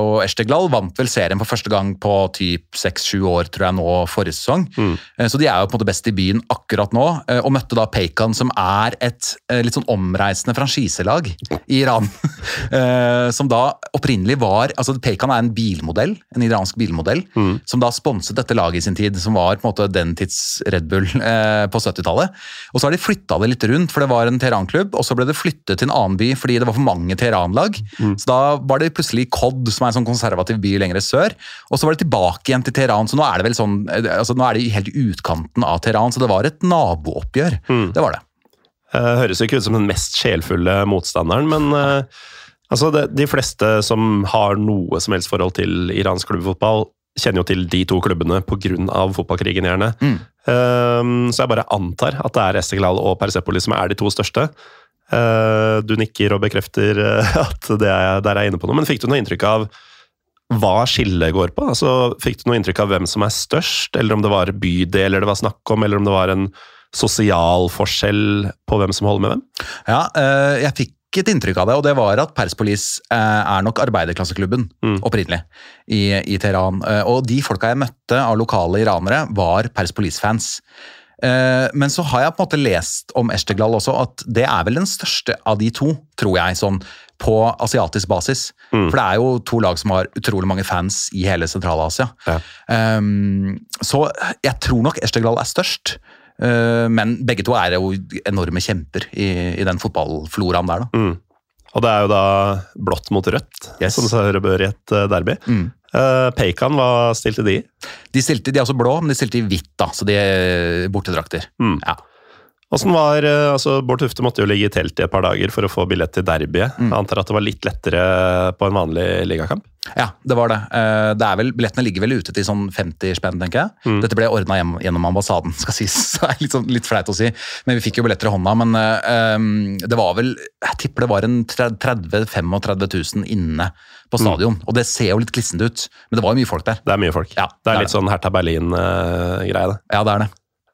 B: Og Esteglal vant vel serien for første gang på typ seks-sju år, tror jeg, nå forrige sesong. Eh, Så de er jo på en måte best i byen akkurat nå, og møtte da Peikan, som er et eh, litt sånn omreisende franchiselag i Iran. Eh, Som da opprinnelig var altså Pekan er en bilmodell, en iransk bilmodell, som da sponset dette laget i sin tid, som var på en måte den tids Red Bull eh, på 70-tallet. Og så har de flytta det litt rundt, for det var en Teheran-klubb, og så ble det flyttet til en annen by fordi det var for mange Teheran-lag. Så da var det plutselig Kod, som er en sånn konservativ by lenger sør, og så var det tilbake igjen til Teheran. Så nå er det vel sånn, altså nå er det helt i utkanten av Teheran, så det var et nabooppgjør. Det var det.
A: Eh, Høres jo ikke ut som den mest sjelfulle motstanderen, men eh, altså det, de fleste som har noe som helst forhold til iransk klubbfotball, kjenner jo til de to klubbene pga. fotballkrigen, gjerne.
B: Mm.
A: Eh, så jeg bare antar at det er Esteglal og Persepolis som er de to største. Uh, du nikker og bekrefter at det er, der er jeg inne på noe, men fikk du noe inntrykk av hva skillet går på? Altså, fikk du noe inntrykk av hvem som er størst, eller om det var bydeler det var snakk om, eller om det var en sosial forskjell på hvem som holder med hvem?
B: Ja, eh, jeg fikk et inntrykk av det, og det var at Perspolis eh, er nok arbeiderklasseklubben
A: Mm.
B: opprinnelig i, i Teheran. Eh, Og de folka jeg møtte av lokale iranere, var Perspolis-fans. Men så har jeg på en måte lest om Esteglal også, at det er vel den største av de to, tror jeg, sånn på asiatisk basis.
A: Mm.
B: For det er jo to lag som har utrolig mange fans i hele Sentral-Asia.
A: Ja.
B: Um, så jeg tror nok Esteglal er størst. Uh, men begge to er jo enorme kjemper i, i den fotballfloraen der, da.
A: Mm. Og det er jo da blått mot rødt,
B: Yes.
A: som det bør i et eh, derby.
B: Mm.
A: Uh, Peikan, hva stilte de i?
B: De, stilte, de er også blå, men de stilte i hvitt, da, så de er bortedrakter.
A: Mm.
B: Ja.
A: Åssen var eh, altså Bård Tufte måtte jo ligge i telt i et par dager for å få billett til derbyet.
B: Mm.
A: Jeg antar at det var litt lettere på en vanlig ligakamp?
B: Ja, det var det. Eh, det er vel, billettene ligger vel ute til sånn 50 spenn, tenker jeg.
A: Mm.
B: Dette ble ordna gjennom ambassaden, skal sies. Så det er litt, sånn, litt flaut å si. Men vi fikk jo billetter i hånda. Men um, det var vel Jeg tipper det var en 30 000-35 000 inne på
A: Mm.
B: stadion. Og det ser jo litt glissent ut, men det var jo mye folk der.
A: Det er mye folk.
B: Ja,
A: det
B: det
A: er
B: er
A: litt sånn Hertha Berlin-greie, det.
B: Ja, det er det.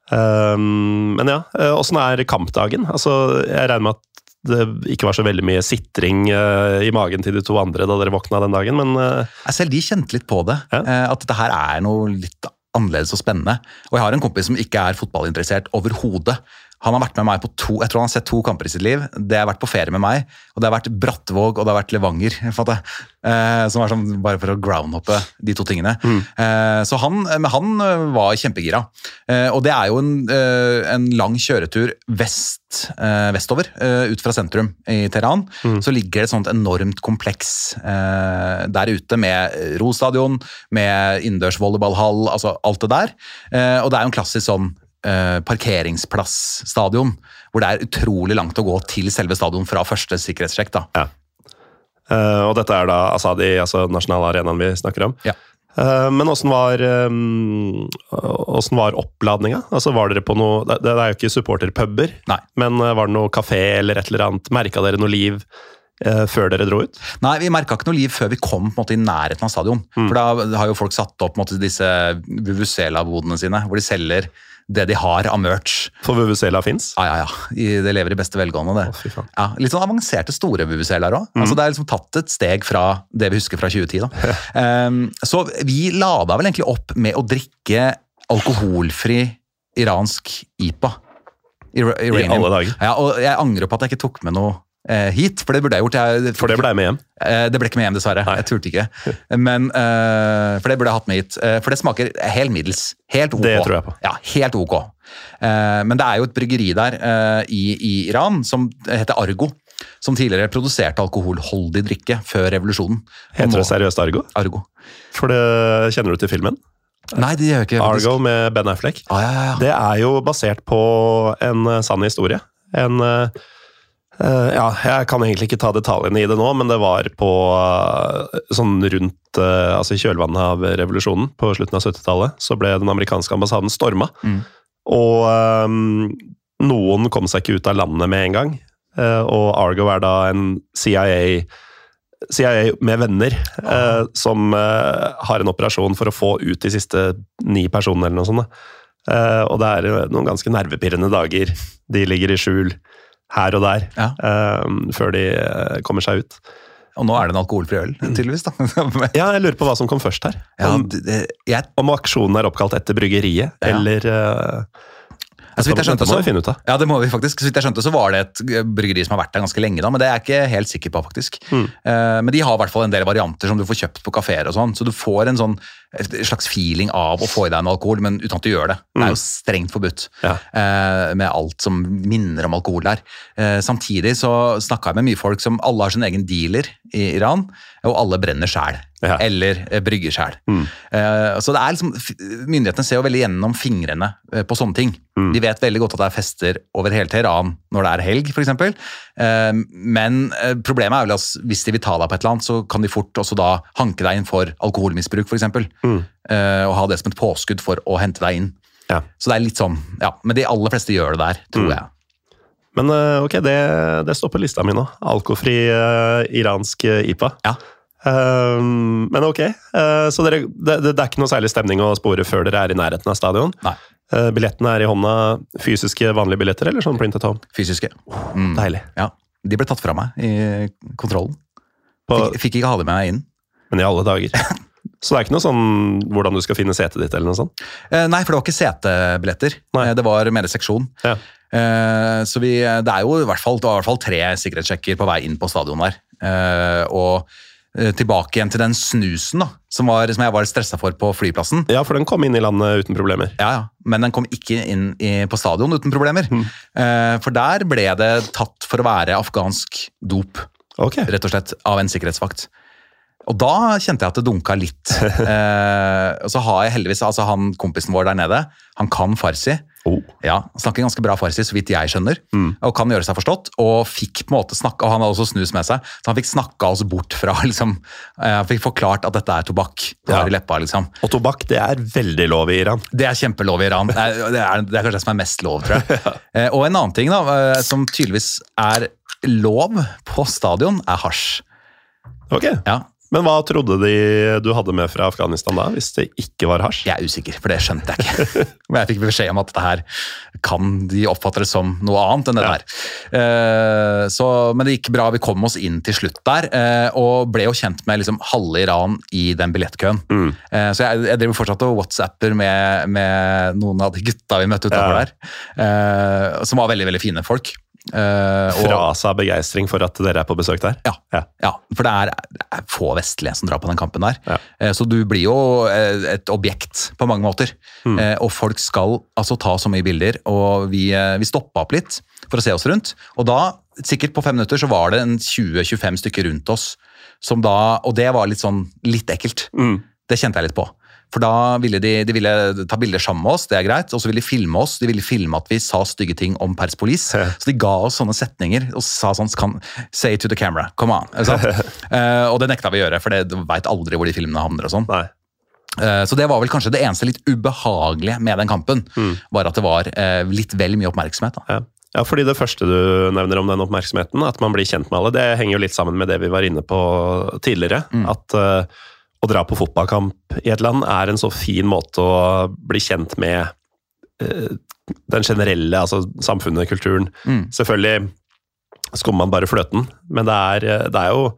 A: Um, men ja, eh, åssen er kampdagen? Altså, jeg regner med at det ikke var så veldig mye sitring uh, i magen til de to andre da dere våkna den dagen, men
B: uh, selv de kjente litt på det.
A: Ja.
B: At dette her er noe litt annerledes og spennende. Og jeg har en kompis som ikke er fotballinteressert overhodet. Han har vært med meg på to jeg tror han har sett to kamper i sitt liv. Det har vært på ferie med meg, og det har vært Brattvåg og det har vært Levanger. jeg. Eh, som er sånn, Bare for å groundhoppe de to tingene. Eh, så han, men han eh, var kjempegira. Eh, og det er jo en, eh, en lang kjøretur vest, eh, vestover, ut fra sentrum i Teheran. Så ligger det et sånt enormt kompleks der ute med rostadion, med innendørs volleyballhall, altså alt det der. Eh, og det er jo en klassisk sånn eh, parkeringsplassstadion, hvor det er utrolig langt å gå til selve stadion fra første sikkerhetssjekk. da.
A: eh, Og dette er da Asadi, altså nasjonalarenaen vi snakker om.
B: Ja.
A: Uh, Men åssen var, um, var oppladninga? Altså, var dere på noe Det det er jo ikke supporterpuber, men uh, var det noe kafé eller et eller annet? Merka dere noe liv før dere dro ut?
B: Nei, vi merka ikke noe liv før vi kom måte, i nærheten av stadion. For da har jo folk satt opp måte, disse Vuvuzela-bodene sine, hvor de selger det de har av merch.
A: For Vuvuzela fins?
B: Ja, ja, ja. Det lever i beste velgående, det.
A: Å.
B: Ja, litt sånn avanserte store Vuvuzelaer òg. Mm. Altså, det er liksom tatt et steg fra det vi husker fra 2010. Da. um, så vi lada vel egentlig opp med å drikke alkoholfri iransk IPA.
A: I,
B: I
A: alle dager.
B: Ja, og jeg angrer på at jeg ikke tok med noe hit, for det burde jeg gjort. Jeg,
A: For det ble med hjem?
B: Eh, Det ble ikke med hjem, dessverre.
A: Nei.
B: Jeg turte ikke. Men, eh, for det burde jeg hatt med hit. Eh, for det smaker helt middels. Helt ok.
A: Det tror jeg på.
B: Ja, helt ok. Eh, men det er jo et bryggeri der eh, i, i Iran som heter Argo. Som tidligere produserte alkoholholdig drikke før revolusjonen.
A: Heter det seriøst Argo?
B: Argo.
A: For det kjenner du til filmen?
B: Nei, det gjør jeg ikke. faktisk.
A: Argo med Ben Affleck.
B: Ah, ja, ja.
A: Det er jo basert på en eh, sann historie. En eh, eh, Ja, jeg kan egentlig ikke ta detaljene i det nå, men det var på uh, sånn rundt uh, Altså i kjølvannet av revolusjonen på slutten av 70-tallet, så ble den amerikanske ambassaden storma.
B: Mm.
A: Og um, noen kom seg ikke ut av landet med en gang. og Argo er da en CIA CIA med venner, eh, som har en operasjon for å få ut de siste ni personene, eller noe sånt. og det er noen ganske nervepirrende dager. De ligger i skjul her og der
B: Ja.
A: eh, før de eh, kommer seg ut.
B: Og nå er det en alkoholfri øl, tydeligvis. da.
A: Ja, jeg lurer på hva som kom først her.
B: ja,
A: Om,
B: det, det, jeg,
A: om aksjonen er oppkalt etter bryggeriet,
B: Ja.
A: eller eh,
B: så vidt skjønte,
A: Dette må vi finne ut av.
B: ja, det må vi faktisk. Så vidt jeg skjønte, så var det et bryggeri som har vært der ganske lenge, da, men det er jeg ikke helt sikker på, faktisk.
A: Mm.
B: Eh, men de har i hvert fall en del varianter som du får kjøpt på kafeer og sånn, så du får en sånn slags feeling av å få i deg en alkohol, men uten at du gjør det. Det er jo strengt forbudt
A: Mm. Ja.
B: eh, med alt som minner om alkohol der. Eh, samtidig så snakka jeg med mye folk som alle har sin egen dealer i Iran, og alle brenner sjæl.
A: Ja.
B: Eller eh, brygger sjæl.
A: Mm.
B: Eh, så det er liksom, Myndighetene ser jo veldig gjennom fingrene eh, på sånne ting.
A: Mm.
B: De vet veldig godt at det er fester over hele Teheran når det er helg, f.eks. Men problemet er vel at hvis de vil ta deg på et eller annet, så kan de fort også da hanke deg inn for alkoholmisbruk, f.eks.
A: Mm.
B: Og ha det som et påskudd for å hente deg inn.
A: Ja.
B: Så det er litt sånn, ja, Men de aller fleste gjør det der, tror
A: Mm.
B: jeg.
A: Men eh, ok, det, det står på lista mi nå. Alkofri uh, iransk eh, IPA.
B: Ja.
A: Um, men ok, uh, så dere, det, det, er ikke noe særlig stemning å spore før dere er i nærheten av stadion?
B: Nei.
A: Uh, billettene er i hånda. Fysiske, vanlige billetter, eller sånn print at home?
B: Fysiske. Mm.
A: Deilig.
B: Ja. De ble tatt fra meg i kontrollen.
A: På,
B: Fikk, fikk ikke ha det med meg inn.
A: men i alle dager. Så det er ikke noe sånn hvordan du skal finne setet ditt, eller noe sånt?
B: Eh, nei, for det var ikke setebilletter.
A: Nei.
B: Det var mer seksjon.
A: Ja.
B: Eh, så vi, det er jo i hvert fall, i hvert fall tre sikkerhetssjekker på vei inn på stadion der. Eh, og eh, tilbake igjen til den snusen da, som, var, som jeg var stressa for på flyplassen.
A: Ja, for den kom inn i landet uten problemer.
B: Ja, ja, Men den kom ikke inn i, på stadion uten problemer. Eh, for der ble det tatt for å være afghansk dop,
A: okay.
B: rett og slett, av en sikkerhetsvakt. Og da kjente jeg at det dunka litt. Eh, og så har jeg heldigvis altså han kompisen vår der nede, han kan farsi.
A: Oh.
B: Ja, han Snakker ganske bra farsi, så vidt jeg skjønner. Og kan gjøre seg forstått. Og fikk på en måte snakke, og han hadde også snus med seg, så han fikk snakka oss bort fra liksom, eh, Han fikk forklart at dette er tobakk. Det
A: Ja.
B: i leppa, liksom.
A: Og tobakk, det er veldig lov i Iran.
B: Det er kjempelov i Iran. Det er, det er, det er kanskje det som er mest lov, tror jeg. Eh, og en annen ting da, som tydeligvis er lov på stadion, er hasj.
A: Ok,
B: Ja,
A: Men hva trodde de du hadde med fra Afghanistan da, hvis det ikke var hasj?
B: Jeg er usikker, for det skjønte jeg ikke. Men jeg fikk beskjed om at det her kan de oppfatte det som noe annet enn det
A: Ja.
B: der. Uh, så, men det gikk bra, vi kom oss inn til slutt der, Uh, og ble jo kjent med liksom halve Iran i den billettkøen.
A: Mm.
B: Uh, så jeg, jeg driver fortsatt og whatsapper med, med noen av de gutta vi møtte utover
A: Ja.
B: der, eh, som var veldig, veldig fine folk. Eh, og-
A: Fra seg begeistring for at dere er på besøk der?
B: ja,
A: Ja.
B: ja, for det er, det er få vestlige som drar på den kampen der.
A: Ja.
B: Uh, Så du blir jo uh, et objekt på mange måter.
A: Mm.
B: Eh, Og folk skal altså ta så mye bilder, og vi, uh, vi stoppa opp litt for å se oss rundt. Og da, sikkert på fem minutter, så var det en 20-25 stykker rundt oss. Som da, og det var litt sånn litt ekkelt.
A: Mm.
B: Det kjente jeg litt på. For da ville de, de ville ta bilder sammen med oss, det er greit. Og så ville de filme oss. De ville filme at vi sa stygge ting om Perspolis.
A: Ja.
B: Så de ga oss sånne setninger og sa sånn Say it to the camera. Come on. Eh, og det nekta vi å gjøre, for det veit aldri hvor de filmene havner. og sånn. Eh, så det var vel kanskje det eneste litt ubehagelige med den kampen. Var at det var uh, litt vel mye oppmerksomhet. da.
A: Ja. ja, fordi det første du nevner om den oppmerksomheten, at man blir kjent med alle, det henger jo litt sammen med det vi var inne på tidligere. At eh, å dra på fotballkamp i et land er en så fin måte å bli kjent med eh, den generelle, altså samfunnet, kulturen.
B: Mm.
A: Selvfølgelig skummer man bare fløten, men det er, det er jo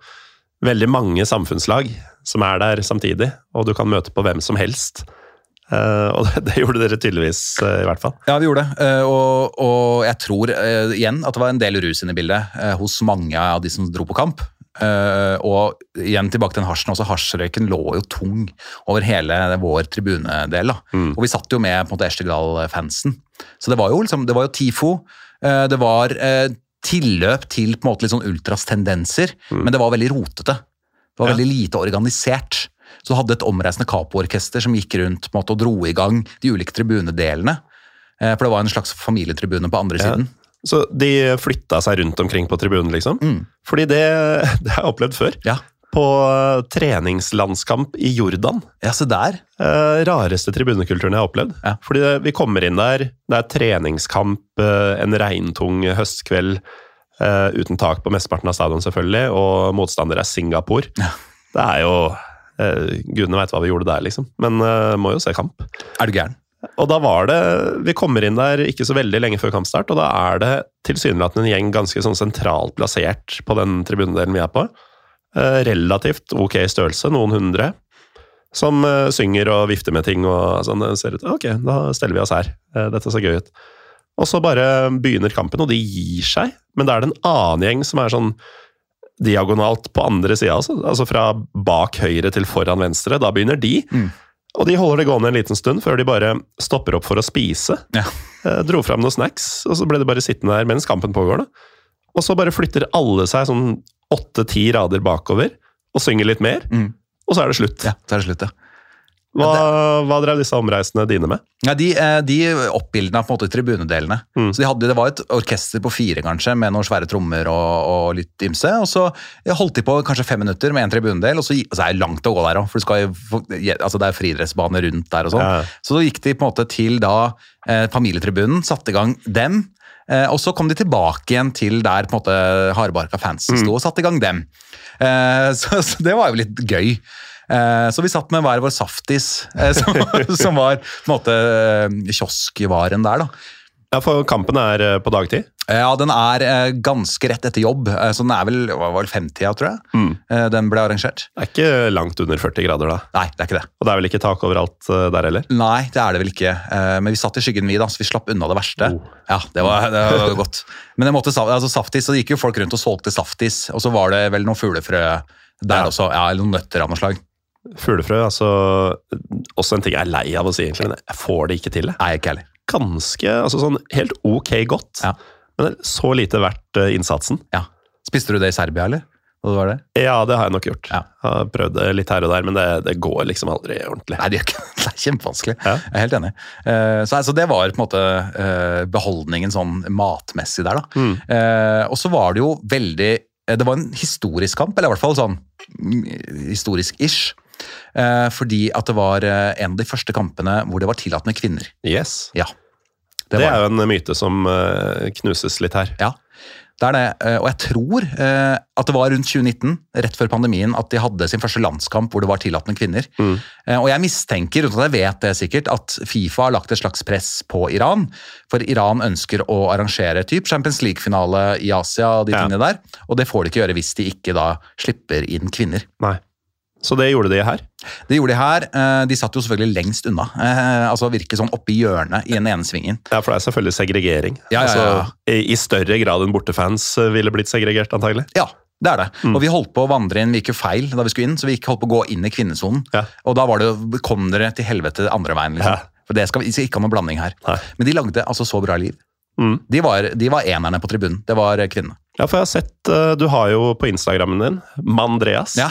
A: veldig mange samfunnslag som er der samtidig, og du kan møte på hvem som helst. Uh, og det, det gjorde dere tydeligvis, uh, i hvert fall.
B: Ja, vi gjorde det. Uh, Og, og jeg tror igjen at det var en del rus inne i bildet hos mange av de som dro på kamp. Eh, og igjen tilbake til den hasjen også. Hasjrøyken lå jo tung over hele vår tribunedel. da.
A: Mm.
B: Og vi satt jo med på en måte Estegdal-fansen. Så det var jo liksom, det var jo TIFO. Uh, det var uh, tilløp til på en måte litt sånn ultras-tendenser, men det var veldig rotete. Det var
A: Mm. Ja.
B: veldig lite organisert. Så du hadde et omreisende capoorkester som gikk rundt på en måte, og dro i gang de ulike tribunedelene. For det var en slags familietribune på andre
A: Ja. Så de flytta seg rundt omkring på tribunen, liksom?
B: Mm.
A: Fordi det, det har jeg opplevd før.
B: Ja.
A: På eh, treningslandskamp i Jordan.
B: ja, se der.
A: Eh, rareste tribunekulturen jeg har opplevd.
B: Ja.
A: Fordi det, vi kommer inn der, det er treningskamp, eh, en regntung høstkveld eh, uten tak på mesteparten av stadion, selvfølgelig, og motstander er Singapore.
B: Ja.
A: Det er jo eh, Gudene veit hva vi gjorde der, liksom. Men eh, må jo se kamp.
B: Er du gæren?
A: Og da var det Vi kommer inn der ikke så veldig lenge før kampstart, og da er det tilsynelatende en gjeng ganske sånn sentralt plassert på den tribunedelen vi er på. Eh, relativt ok størrelse, noen hundre. Som eh, synger og vifter med ting og sånn. Det ser ut Ok, da steller vi oss her. Eh, dette ser gøy ut. Og så bare begynner kampen, og de gir seg. Men da er det en annen gjeng som er sånn diagonalt på andre sida, altså. altså fra bak høyre til foran venstre. Da begynner de.
B: Mm.
A: Og de holder det gående en liten stund før de bare stopper opp for å spise.
B: Ja.
A: Eh, dro fram noen snacks, og så ble de bare sittende der mens kampen pågår. da. Og så bare flytter alle seg sånn åtte-ti rader bakover og synger litt mer,
B: Mm.
A: og så er det slutt.
B: Ja, så er det slutt, ja.
A: Hva, hva drev disse omreisende dine med?
B: Ja, de, eh, de oppbildene på en måte tribunedelene.
A: Mm.
B: Så de hadde, Det var et orkester på fire kanskje, med noen svære trommer og, og litt ymse. Og så holdt de på kanskje fem minutter med en tribunedel, og så, og så er det langt å gå der òg. For skal, altså det er friidrettsbane rundt der og sånn.
A: Ja.
B: Så da gikk de på en måte til da eh, familietribunen, satte i gang dem. Eh, og så kom de tilbake igjen til der på en måte hardbarka fansen sto, og satte i gang dem. Eh, så, så det var jo litt gøy. Eh, så vi satt med hver vår saftis, eh, som, som var på en måte eh, kioskvaren der, da.
A: Ja, For kampen er på dagtid?
B: Ja, den er ganske rett etter jobb, så den er vel, vel femtida, tror jeg.
A: Mm.
B: Den ble arrangert.
A: Det er ikke langt under 40 grader, da.
B: Nei, det er ikke det.
A: Og det er vel ikke tak overalt der heller?
B: Nei, det er det vel ikke. Men vi satt i skyggen vi, da, så vi slapp unna det verste.
A: Oh.
B: Ja, det var, det var godt. Men det måtte, altså, saftis, så gikk jo folk rundt og solgte saftis, og så var det vel noen fuglefrø der
A: Ja.
B: også. Ja, eller noen nøtter av noe slag.
A: Fuglefrø, altså Også en ting jeg er lei av å si, egentlig, men jeg får det ikke til.
B: Nei, ikke heller.
A: Ganske altså sånn helt ok godt,
B: Ja.
A: men så lite verdt eh, innsatsen.
B: Ja. Spiste du det i Serbia, eller? Det var det?
A: Ja, det har jeg nok gjort.
B: Ja.
A: Jeg har prøvd det litt her og der, men det, det går liksom aldri ordentlig.
B: Nei, det, gjør ikke, det er kjempevanskelig.
A: Ja.
B: Jeg er helt enig. Eh, så, altså, det var på en måte eh, beholdningen sånn matmessig der, da.
A: Mm.
B: Eh, og så var det jo veldig eh, Det var en historisk kamp, eller i hvert fall sånn mm, historisk-ish. Eh, fordi at det var eh, en av de første kampene hvor det var tillatt med kvinner.
A: Yes.
B: Ja.
A: Det,
B: det
A: er jo en myte som eh, knuses litt her.
B: Ja, det er det. Og jeg tror at det var rundt 2019, rett før pandemien, at de hadde sin første landskamp hvor det var tillatt med kvinner.
A: Mm.
B: Og jeg mistenker, uten at jeg vet det sikkert, at Fifa har lagt et slags press på Iran. For Iran ønsker å arrangere typ Champions League-finale i Asia og de
A: Ja.
B: der. Og det får de ikke gjøre hvis de ikke da slipper inn kvinner.
A: Nei. Så det gjorde de her.
B: Det gjorde de her. Eh, De satt jo selvfølgelig lengst unna. Eh, Altså virke sånn oppi hjørnet i den ene svingen.
A: Ja, for det er selvfølgelig segregering.
B: Ja, ja, ja.
A: Altså, i, større grad enn bortefans eh, ville blitt segregert, antagelig.
B: Ja, det er det.
A: Mm.
B: Og vi holdt på å vandre inn, vi gikk jo feil da vi skulle inn, så vi gikk- holdt på å gå inn i kvinnesonen.
A: Ja.
B: Og da var det, kom dere til helvete andre veien, liksom.
A: Ja.
B: For det skal, vi skal ikke ha noen blanding her.
A: Nei.
B: Men de lagde altså så bra liv.
A: Mm.
B: De var, de var enerne på tribunen. Det var kvinnene.
A: Ja, for jeg har sett Du har jo på Instagrammen din, Mandreas.
B: Ja.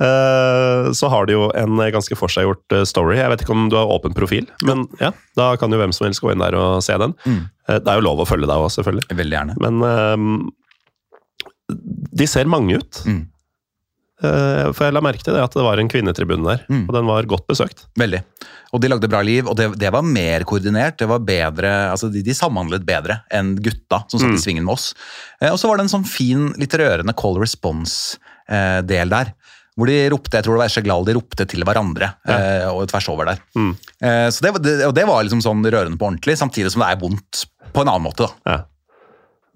A: Eh, så har de jo en ganske forseggjort eh, story. Jeg vet ikke om du har åpen profil, men ja, da kan jo hvem som helst gå inn der og se den.
B: Mm.
A: Eh, Det er jo lov å følge deg òg, selvfølgelig.
B: Veldig gjerne.
A: Men de ser mange ut.
B: Mm.
A: For jeg la merke til det at det var en kvinnetribune der,
B: Mm.
A: og den var godt besøkt.
B: Veldig. Og de lagde bra liv, og det, det var mer koordinert. Det var bedre, altså de, de samhandlet bedre enn gutta som satt
A: Mm.
B: i svingen med oss. Og så var det en sånn fin, litt rørende call response-del der. Hvor de ropte, jeg tror det var Esheglal, de ropte til hverandre eh, og tvers over der.
A: Mm.
B: Eh, så det, det, og det var liksom sånn rørende på ordentlig, samtidig som det er vondt på en annen måte. da.
A: Ja.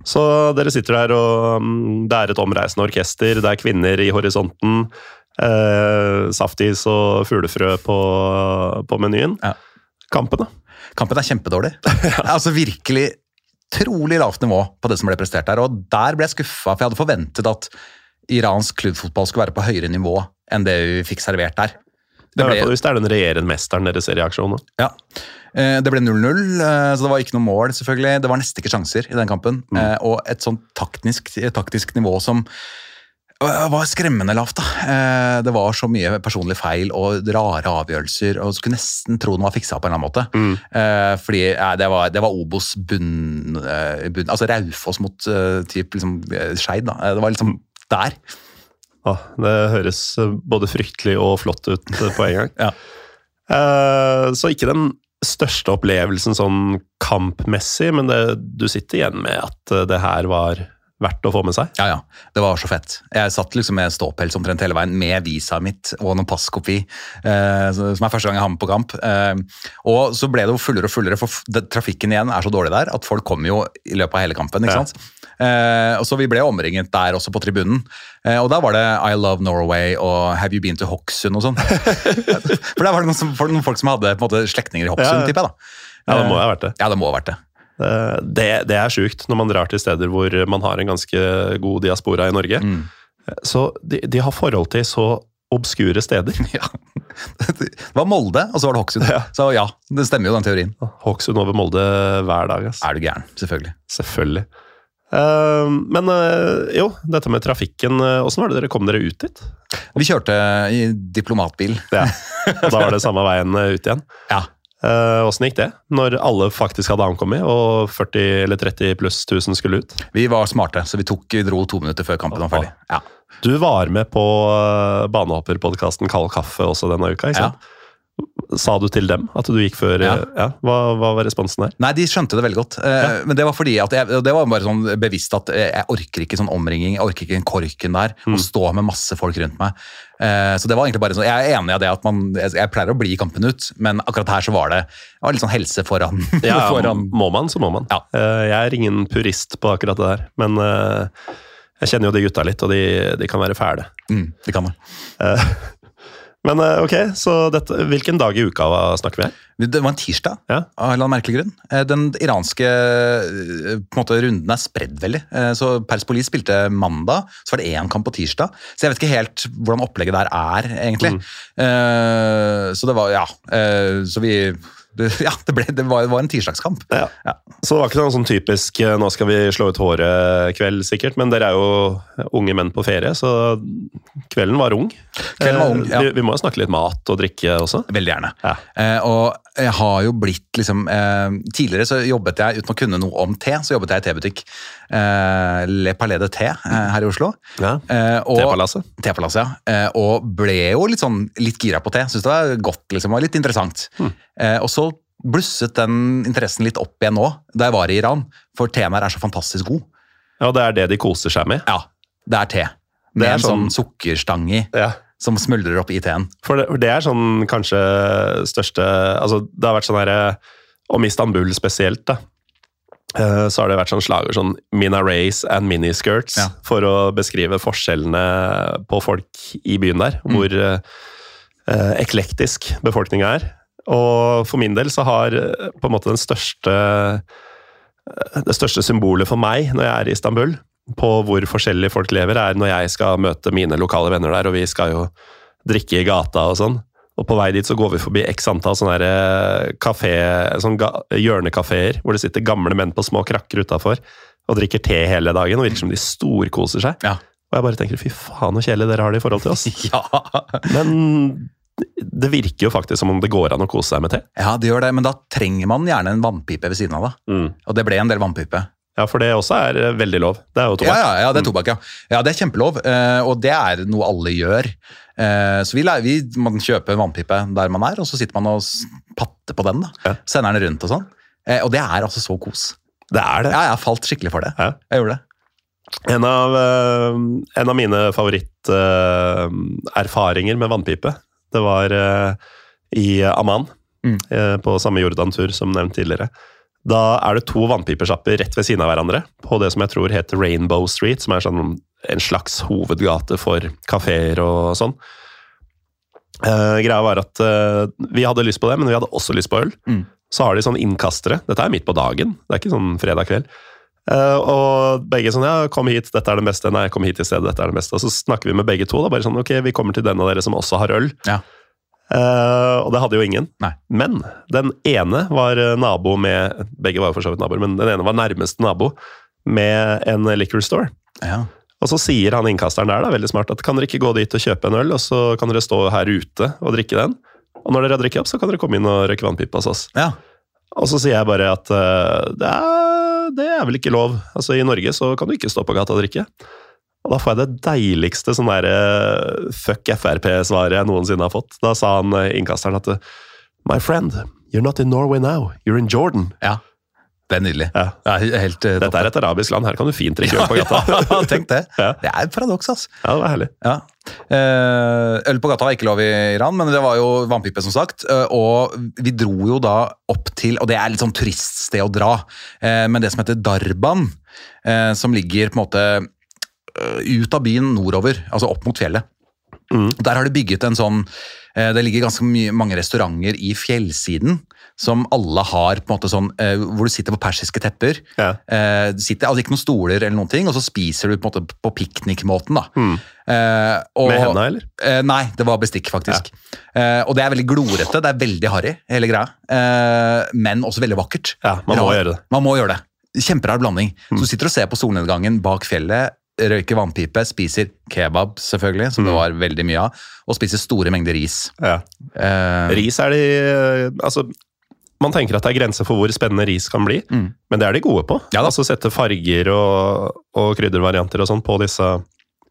A: Så dere sitter der, og mm, det er et omreisende orkester, det er kvinner i horisonten. Eh, saftis og fuglefrø på, på menyen.
B: Ja.
A: Kampen, da?
B: Kampen er kjempedårlig. altså virkelig trolig lavt nivå på det som ble prestert der. Og der ble jeg skuffa, for jeg hadde forventet at iransk klubbfotball skulle være på høyere nivå enn det vi fikk servert der.
A: Det i
B: ble-
A: Hvis det er den regjerende mesteren deres i reaksjon. da.
B: Ja. Eh, Det ble 0-0, eh, så det var ikke noe mål, selvfølgelig. Det var nesten ikke sjanser i den kampen. Mm. Og et sånn taktisk, taktisk nivå som var skremmende lavt. da. Eh, Det var så mye personlige feil og rare avgjørelser, og skulle nesten tro den var fiksa på en eller annen måte. Mm. Fordi ja, det var, det var Obos bunn, eh, bunn Altså Raufoss mot typ liksom eh, Skeid. Eh, Det var liksom der.
A: Ja, det høres eh, både fryktelig og flott ut eh, på en gang.
B: Ja.
A: Eh, så ikke den største opplevelsen sånn kampmessig, men det, du sitter igjen med at det her var verdt å få med seg.
B: Ja, ja. Det var så fett. Jeg satt liksom med ståpels omtrent hele veien, med visaet mitt og noen passkopi, eh, som er første gang jeg har med på kamp. Eh, og så ble det jo fullere og fullere, for trafikken igjen er så dårlig der at folk kommer jo i løpet av hele kampen. ikke
A: Ja.
B: Eh, og så Vi ble omringet der også på tribunen, eh, og da var det I love Norway og Have you been to Hokksund og sånn. for der var det noen, som, noen folk som hadde på en måte slektninger i Hokksund,
A: Ja.
B: tipper jeg. da.
A: Ja, det må
B: Eh,
A: ha vært det.
B: Ja, det må ha vært det.
A: Eh, Det, det er sjukt når man drar til steder hvor man har en ganske god diaspora i Norge.
B: Mm.
A: Så de, de har forhold til så obskure steder.
B: Ja. Det var Molde, og så var det Hokksund.
A: Ja.
B: Så ja, det stemmer jo den teorien.
A: Hokksund over Molde hver dag. ass.
B: Er du gæren? Selvfølgelig.
A: Selvfølgelig. Eh, men eh, jo, dette med trafikken, eh, åssen var det dere kom dere ut dit?
B: Vi kjørte i diplomatbil.
A: Ja. Da var det samme veien eh, ut igjen.
B: Ja.
A: Åssen gikk det? Når alle faktisk hadde ankommet, og 40 eller 30 pluss 1000 skulle ut?
B: Vi var smarte, så vi tok, dro to minutter før kampen var ferdig. Ja.
A: Du var med på banehopperpodkasten Kald kaffe også denne uka, ikke sant? Sa du til dem at du gikk før
B: Ja.
A: eh, ja. Hva, hva var responsen der?
B: Nei, de skjønte det veldig godt. Ja. Men det var fordi at jeg, det var bare sånn bevisst at eh, jeg orker ikke sånn omringing. Jeg orker ikke den korken der. Å stå med masse folk rundt meg. Eh, Så det var egentlig bare sånn, Jeg er enig i det at man, jeg pleier å bli i kampen ut, men akkurat her så var det, det var litt sånn helse foran.
A: Ja,
B: foran.
A: Må man, så må man.
B: Ja.
A: Eh, Jeg er ingen purist på akkurat det der, men eh, jeg kjenner jo de gutta litt, og de, de kan være fæle.
B: Mm, de kan man.
A: Men eh, ok, så dette, hvilken dag i uka snakker vi her?
B: Det var en tirsdag,
A: Ja.
B: av en eller annen merkelig grunn. Eh, Den iranske eh, måte, runden er spredd veldig. Så Perspolis spilte mandag, så var det én kamp på tirsdag. Så jeg vet ikke helt hvordan opplegget der er, egentlig.
A: Mm.
B: Så det var, ja. Så vi Det, ja, det, ble, det var, var en tirsdagskamp.
A: Ja.
B: Ja.
A: Så det var ikke noe sånn typisk eh, 'nå skal vi slå ut håret'-kveld, sikkert. Men dere er jo unge menn på ferie, så kvelden var ung.
B: Kvelden var ung,
A: Eh,
B: ja.
A: vi, vi må jo snakke litt mat og drikke også.
B: Veldig gjerne.
A: Ja.
B: Eh, og jeg har jo blitt liksom eh, Tidligere så jobbet jeg, uten å kunne noe om te, så jobbet jeg i tebutikk. Eh, Le Palais de Te eh, her i Oslo.
A: Ja.
B: Eh,
A: Tepalasset.
B: Tepalasset, ja. Eh, og ble jo litt sånn litt gira på te. Syntes det var godt, liksom. Og litt interessant. Eh, og så blusset den interessen litt opp igjen nå, da jeg var i Iran. For teen her er så fantastisk god.
A: Ja, det er det de koser seg med.
B: Ja, det er te. Med
A: Det er
B: en sånn,
A: sånn-
B: sukkerstang i,
A: Ja.
B: som smuldrer opp i teen.
A: For det, for det er sånn kanskje største Altså, det har vært sånn herre Om Istanbul spesielt, da. Eh, Så har det vært sånn slager sånn Minarays and miniskirts
B: Ja.
A: for å beskrive forskjellene på folk i byen der.
B: Mm.
A: Hvor eh, eklektisk befolkninga er. Og for min del så har eh, på en måte den største eh, Det største symbolet for meg når jeg er i Istanbul, på hvor forskjellige folk lever, er når jeg skal møte mine lokale venner der, og vi skal jo drikke i gata og sånn. Og på vei dit så går vi forbi x antall sånne eh, kafé, sånn hjørnekafeer, hvor det sitter gamle menn på små krakker utafor og drikker te hele dagen, og virker som de storkoser seg.
B: Ja.
A: Og jeg bare tenker fy faen så kjedelig dere har det i forhold til oss.
B: Ja.
A: Men det virker jo faktisk som om det går an å kose seg med te.
B: ja, det gjør det, men da trenger man gjerne en vannpipe ved siden av. da. Og det ble en del vannpipe.
A: Ja, for det også er eh, veldig lov. Det er jo
B: Ja,
A: tobakk.
B: ja, ja, det er tobakk, ja. Ja, Det er kjempelov, eh, og det er noe alle gjør. Eh, Så vi, vi Man kjøper en vannpipe der man er, og så sitter man og patter på den. da.
A: Ja.
B: Sender den rundt og sånn. Og det er altså så kos.
A: Det er det.
B: Ja, jeg har falt skikkelig for det.
A: Ja.
B: Jeg gjorde det.
A: En av, en av mine favoritterfaringer med vannpipe, det var i Amman,
B: Mm.
A: på samme Jordan-tur som nevnt tidligere. Da er det to vannpipesjapper rett ved siden av hverandre, på det som jeg tror heter Rainbow Street, som er sånn en slags hovedgate for kafeer og sånn. Uh, greia var at uh, vi hadde lyst på det, men vi hadde også lyst på øl.
B: Mm.
A: Så har de sånn innkastere. Dette er midt på dagen, det er ikke sånn fredag kveld. Uh, og begge sånn, ja, kom hit, dette er det beste. Nei, kom hit i stedet, dette er det beste. Og så snakker vi med begge to, da, bare sånn, ok, vi kommer til den av dere som også har øl.
B: Ja.
A: Eh, og det hadde jo ingen.
B: Nei.
A: Men den ene var eh, nabo med Begge var jo for så vidt naboer, men den ene var nærmeste nabo med en liquor store.
B: Ja.
A: Og så sier han innkasteren der, da, veldig smart, at kan dere ikke gå dit og kjøpe en øl, og så kan dere stå her ute og drikke den. Og når dere har drukket opp, så kan dere komme inn og røyke vannpipe hos oss.
B: ja.
A: Og så sier jeg bare at uh, det, er, det er vel ikke lov. Altså I Norge så kan du ikke stå på gata og drikke. Og da får jeg det deiligste sånn derre fuck Frp-svaret jeg noensinne har fått. Da sa han eh, innkasteren at My friend, you're not in Norway now, you're in Jordan.
B: ja. Det er nydelig.
A: Ja.
B: Ja, helt, uh,
A: Dette er et arabisk land, her kan du fint drikke øl på gata.
B: Ja, tenk det. Det er et paradoks, altså.
A: Ja, det var herlig.
B: Ja. Eh, øl på gata var ikke lov i Iran, men det var jo vannpipe, som sagt. Eh, og vi dro jo da opp til Og det er litt sånn turiststed å dra, eh, men det som heter Darban, eh, som ligger på en måte eh, ut av byen nordover, altså opp mot fjellet.
A: Mm.
B: Der har de bygget en sånn eh, Det ligger ganske mye, mange restauranter i fjellsiden som alle har på en måte sånn eh, Hvor du sitter på persiske tepper.
A: Ja.
B: Eh, sitter, altså Ikke noen stoler, eller noen ting, og så spiser du på en måte på piknikmåten. da. Eh, og-
A: Mm. Med henda, eller?
B: Eh, nei, det var bestikk, faktisk. Ja. og det er veldig glorete, det er veldig harry, hele greia. Eh, men også veldig vakkert.
A: Ja, man må
B: Rar-
A: gjøre det.
B: Man må gjøre det. Kjemperar blanding. Så du sitter og ser på solnedgangen bak fjellet, røyker vannpipe, spiser kebab, selvfølgelig, som det var veldig mye av, og spiser store mengder ris.
A: Ja.
B: Eh,
A: Ris er de Altså, man tenker at det er grenser for hvor spennende ris kan bli,
B: Mm.
A: men det er de gode på.
B: Ja
A: altså Sette farger og, og kryddervarianter og sånn på disse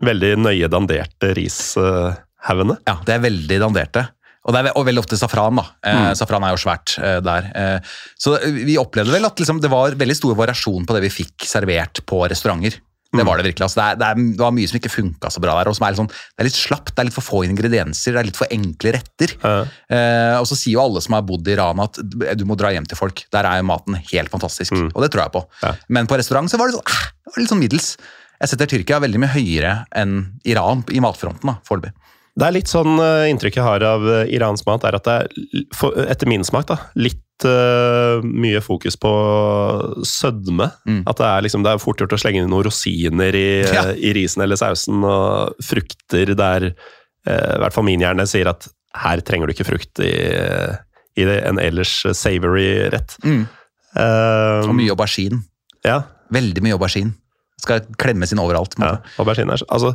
A: veldig nøye danderte rishaugene.
B: Ja, det er veldig danderte. Og, det er, og veldig ofte safran. da. Eh,
A: Mm.
B: Safran er jo svært eh, der. Eh, så vi opplevde vel at liksom, det var veldig stor variasjon på det vi fikk servert på restauranter. Det
A: Mm.
B: var det virkelig. Altså, det, er, det, er, det var mye som ikke funka så bra der. og som er litt sånn, Det er litt slapt, det er litt for få ingredienser, det er litt for enkle retter.
A: Ja.
B: Eh, og så sier jo alle som har bodd i Iran at du må dra hjem til folk. Der er jo maten helt fantastisk. Og det tror jeg på.
A: Mm. Ja.
B: Men på restaurant så var det sånn, ah, det var litt sånn middels. Jeg setter Tyrkia veldig mye høyere enn Iran i matfronten foreløpig.
A: Det er litt sånn eh, inntrykk jeg har av eh, iransk mat, er at det er, etter min smak, da, litt eh, mye fokus på sødme.
B: Mm.
A: At det er, liksom, det er fort gjort å slenge inn noen rosiner i,
B: Ja.
A: i risen eller sausen, og frukter der uh, i hvert fall min hjerne sier at her trenger du ikke frukt i, i det, en ellers savory rett.
B: Mm.
A: Uh,
B: Og mye aubergine.
A: Ja,
B: Veldig mye aubergine. Skal klemmes inn overalt.
A: ja, aubergine er så- Altså,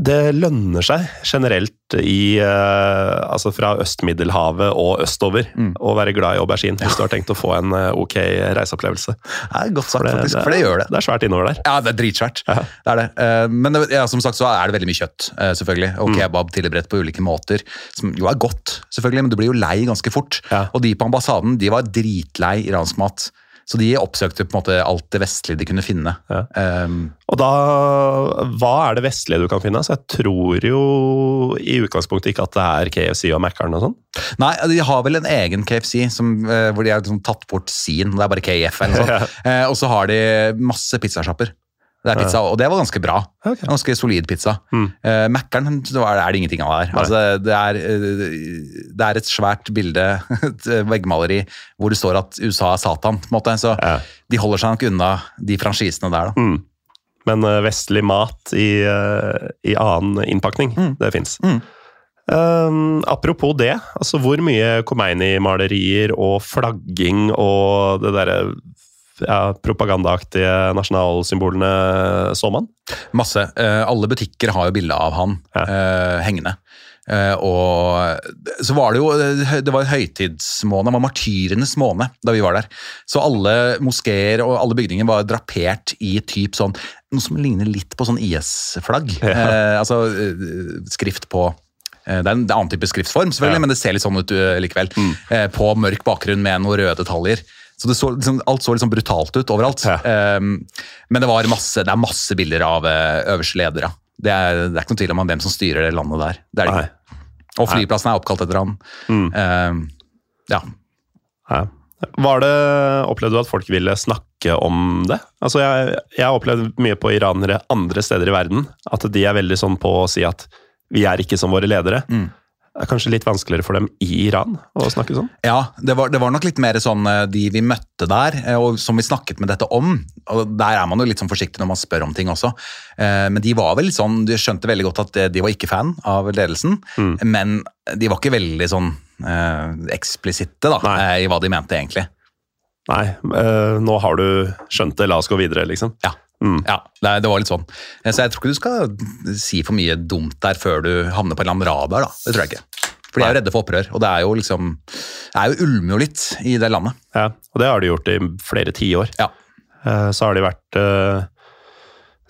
A: det lønner seg generelt i uh, Altså fra Øst-Middelhavet og østover
B: Mm.
A: å være glad i aubergine hvis du har tenkt å få en uh, ok reiseopplevelse.
B: Det er godt sagt,
A: For
B: faktisk. For det gjør det.
A: Det er svært innover der.
B: Ja, det er dritsvært.
A: Ja.
B: Det er det. Uh, Men det, ja, som sagt så er det veldig mye kjøtt, selvfølgelig.
A: Mm.
B: Og kebab tilberedt på ulike måter. Som jo er godt, selvfølgelig, men du blir jo lei ganske fort.
A: Ja.
B: Og de på ambassaden de var dritlei iransk mat. Så de oppsøkte på en måte alt det vestlige de kunne finne.
A: Ja.
B: Um,
A: Og da Hva er det vestlige du kan finne? Så jeg tror jo i utgangspunktet ikke at det er KFC og Mækkern og sånn.
B: nei, de har vel en egen KFC som, eh, hvor de har liksom tatt bort sin. Det er bare KF eller noe sånt. uh, og så har de masse pizzasjapper. Det er pizza, og det var ganske bra.
A: Okay.
B: Ganske solid pizza.
A: Mm.
B: Uh, Mækkern så er det ingenting av der. Altså, det, er, eh, det er et svært bilde, et veggmaleri, hvor det står at USA er Satan. på en måte. Så
A: Ja.
B: de holder seg nok unna de franchisene der. da.
A: Mm. Men eh, vestlig mat i, eh, i annen innpakning,
B: Mm.
A: det fins.
B: Mm.
A: Um, apropos det, altså hvor mye Khomeini-malerier og flagging og det derre ja, propagandaaktige nasjonalsymbolene så man?
B: Masse. Eh, alle butikker har jo bilde av han
A: Ja.
B: eh, hengende. Eh, og så var det jo Det var høytidsmåned, det var martyrenes måned da vi var der. Så alle moskeer og alle bygninger var drapert i typ sånn Noe som ligner litt på sånn IS-flagg.
A: Ja.
B: Altså skrift på det er en annen type skriftform, selvfølgelig,
A: Ja.
B: men det ser litt sånn ut likevel. Mm. på mørk bakgrunn med noen røde detaljer. Så det så, liksom, Alt så liksom brutalt ut overalt.
A: Ja.
B: Um, men det, var masse, det er masse bilder av uh, øverste ledere. Det er, det er ikke noe tvil om hvem som styrer det landet der. Det er det Og flyplassen er oppkalt etter han.
A: Mm.
B: Uh, ja.
A: Nei. Var det, Opplevde du at folk ville snakke om det? Altså jeg, jeg har opplevd mye på iranere andre steder i verden. At de er veldig sånn på å si at vi er ikke som våre ledere.
B: Mm.
A: Er kanskje litt vanskeligere for dem i Iran å snakke sånn?
B: Ja, det var, det var nok litt mer sånn eh, de vi møtte der, eh, og som vi snakket med dette om. og Der er man jo litt sånn forsiktig når man spør om ting også. Eh, Men de var vel sånn, de skjønte veldig godt at de var ikke fan av ledelsen.
A: Mm.
B: Men de var ikke veldig sånn eh, eksplisitte da,
A: Nei.
B: i hva de mente egentlig.
A: Nei, eh, nå har du skjønt det, la oss gå videre, liksom.
B: Ja.
A: Mm.
B: Ja, det, det var litt sånn. Eh, Så jeg tror ikke du skal si for mye dumt der før du havner på en eller annen radar. da. Det tror jeg ikke. For de er jo redde for opprør, og det er jo liksom Det er jo ulmer jo litt i det landet.
A: Ja, og det har de gjort i flere tiår.
B: Ja,
A: Eh, Så har de vært eh,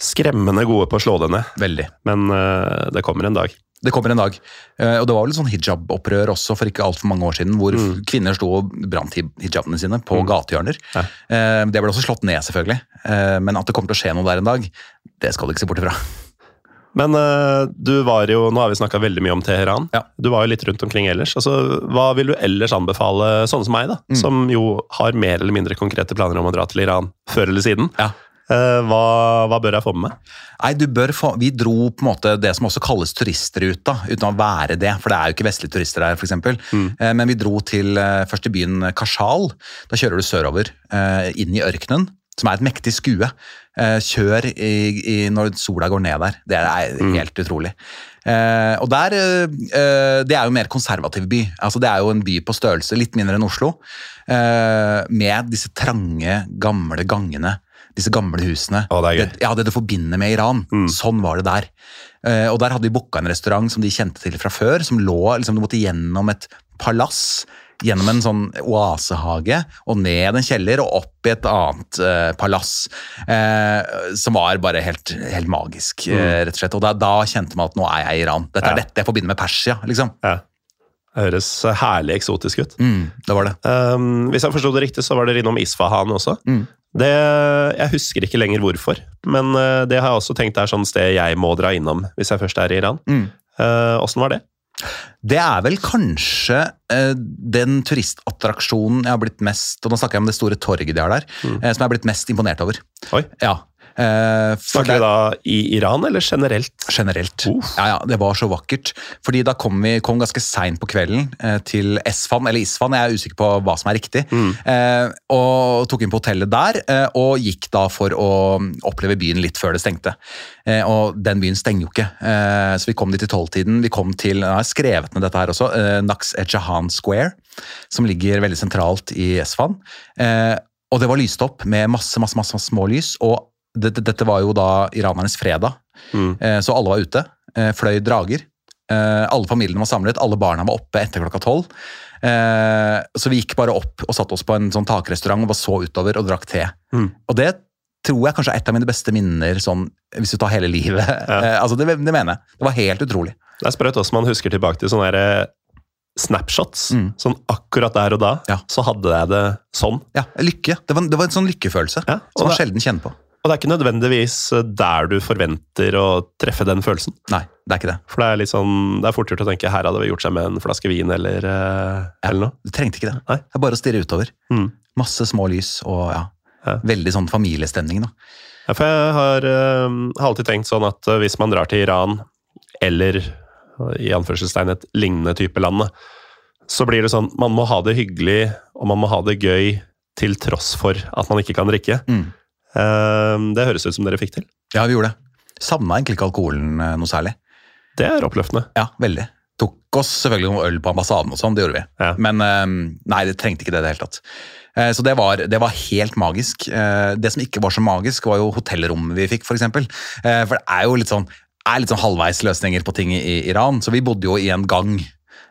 A: skremmende gode på å slå det ned,
B: veldig.
A: men det kommer en dag.
B: Det kommer en dag. Eh, Og det var vel sånn hijab-opprør også for ikke altfor mange år siden, hvor kvinner sto og brant hijabene sine på gatehjørner.
A: Ja.
B: Eh, Det ble også slått ned, selvfølgelig. Eh, Men at det kommer til å skje noe der en dag, det skal du ikke se bort ifra.
A: Men du var jo, nå har vi snakka veldig mye om Teheran.
B: Ja.
A: Du var jo litt rundt omkring ellers. Altså, hva vil du ellers anbefale sånne som meg, da?
B: Mm.
A: Som jo har mer eller mindre konkrete planer om å dra til Iran før eller siden.
B: Ja.
A: Eh, hva, hva bør jeg få med meg?
B: Nei, du bør få, Vi dro på en måte det som også kalles turistruta, uten å være det. For det er jo ikke vestlige turister der, f.eks.
A: Mm.
B: Eh, Men vi dro til eh, først til byen Kashal. Da kjører du sørover, inn i ørkenen, som er et mektig skue. Kjør i, i, når sola går ned der. Det er
A: Mm.
B: helt utrolig. Eh, og der, Det er jo en mer konservativ by. Altså Det er jo en by på størrelse, litt mindre enn Oslo. med disse trange, gamle gangene. Disse gamle husene.
A: Å, det er gøy.
B: ja, det du forbinder med Iran. Sånn var det der. Eh, og der hadde de booka en restaurant som de kjente til fra før, som lå liksom, Du måtte gjennom et palass, gjennom en sånn oasehage, og ned en kjeller og opp i et annet eh, palass. Eh, som var bare helt, helt magisk, eh, rett og slett. Og da, da kjente man at nå er jeg i Iran. Dette er dette jeg forbinder med Persia, liksom.
A: Ja. Det høres herlig eksotisk ut.
B: Mm, det var det.
A: Um, hvis jeg forsto det riktig, så var dere innom Isfahan også.
B: Mm.
A: Det, jeg husker ikke lenger hvorfor, men uh, det har jeg også tenkt er sånn sted jeg må dra innom hvis jeg først er i Iran.
B: Mm.
A: Uh, var det?
B: Det er vel kanskje eh, den turistattraksjonen jeg har blitt mest Og nå snakker jeg om det store torget de har der, eh, som jeg har blitt mest imponert over.
A: Oi.
B: Ja. Eh,
A: Snakker vi da i Iran, eller generelt?
B: Generelt.
A: Uf.
B: Ja, ja, Det var så vakkert. Fordi da kom vi kom ganske seint på kvelden eh, til Esfan, eller Isfan, jeg er usikker på hva som er riktig. Eh, og tok inn på hotellet der, eh, og gikk da for å oppleve byen litt før det stengte. Eh, og den byen stenger jo ikke, eh, så vi kom dit i tolvtiden. Vi kom til, jeg har skrevet ned dette her også, Naks Ejahan Square, som ligger veldig sentralt i Esfan. Eh, og det var lyst opp med masse, masse, masse, masse små lys, og det, det, dette var jo da iranernes fredag.
A: Mm.
B: Eh, Så alle var ute, eh, fløy drager. Eh, Alle familiene var samlet, alle barna var oppe etter klokka tolv. Så vi gikk bare opp og satte oss på en sånn takrestaurant og bare så utover og drakk te.
A: Mm.
B: Og det tror jeg kanskje er et av mine beste minner, sånn, hvis du tar hele livet. Ja. Altså det, det mener jeg. Det var helt utrolig.
A: Det er sprøtt også man husker tilbake til sånne der, snapshots.
B: Mm.
A: Sånn akkurat der og da,
B: Ja.
A: så hadde jeg det sånn.
B: Ja, Lykke. Det var, det var en sånn lykkefølelse
A: Ja,
B: som man sjelden kjenner på.
A: Og det er ikke nødvendigvis eh, der du forventer å treffe den følelsen.
B: Nei, det er ikke det.
A: For det er litt sånn, det er fort gjort å tenke her hadde vi gjort seg med en flaske vin eller, ja, eller noe.
B: Du trengte ikke det.
A: Nei.
B: Det er bare å stirre utover.
A: Mm.
B: Masse små lys og ja,
A: Ja.
B: veldig sånn familiestemning. da.
A: Ja, for jeg har, eh, har alltid tenkt sånn at eh, hvis man drar til Iran, eller eh, i anførselstegn et lignende type land, så blir det sånn man må ha det hyggelig, og man må ha det gøy til tross for at man ikke kan drikke.
B: Mm.
A: Eh, Det høres ut som dere fikk til.
B: Ja, vi gjorde det. Savna egentlig ikke alkoholen eh, noe særlig.
A: Det er oppløftende.
B: Ja, veldig. Tok oss selvfølgelig noe øl på ambassaden og sånn, det gjorde vi.
A: Ja.
B: Men eh, nei, det trengte ikke det i det hele tatt. Eh, Så det var, det var helt magisk. Eh, Det som ikke var så magisk, var jo hotellrommet vi fikk, for eksempel. For det er jo litt sånn, er litt sånn halvveis løsninger på ting i Iran, så vi bodde jo i en gang.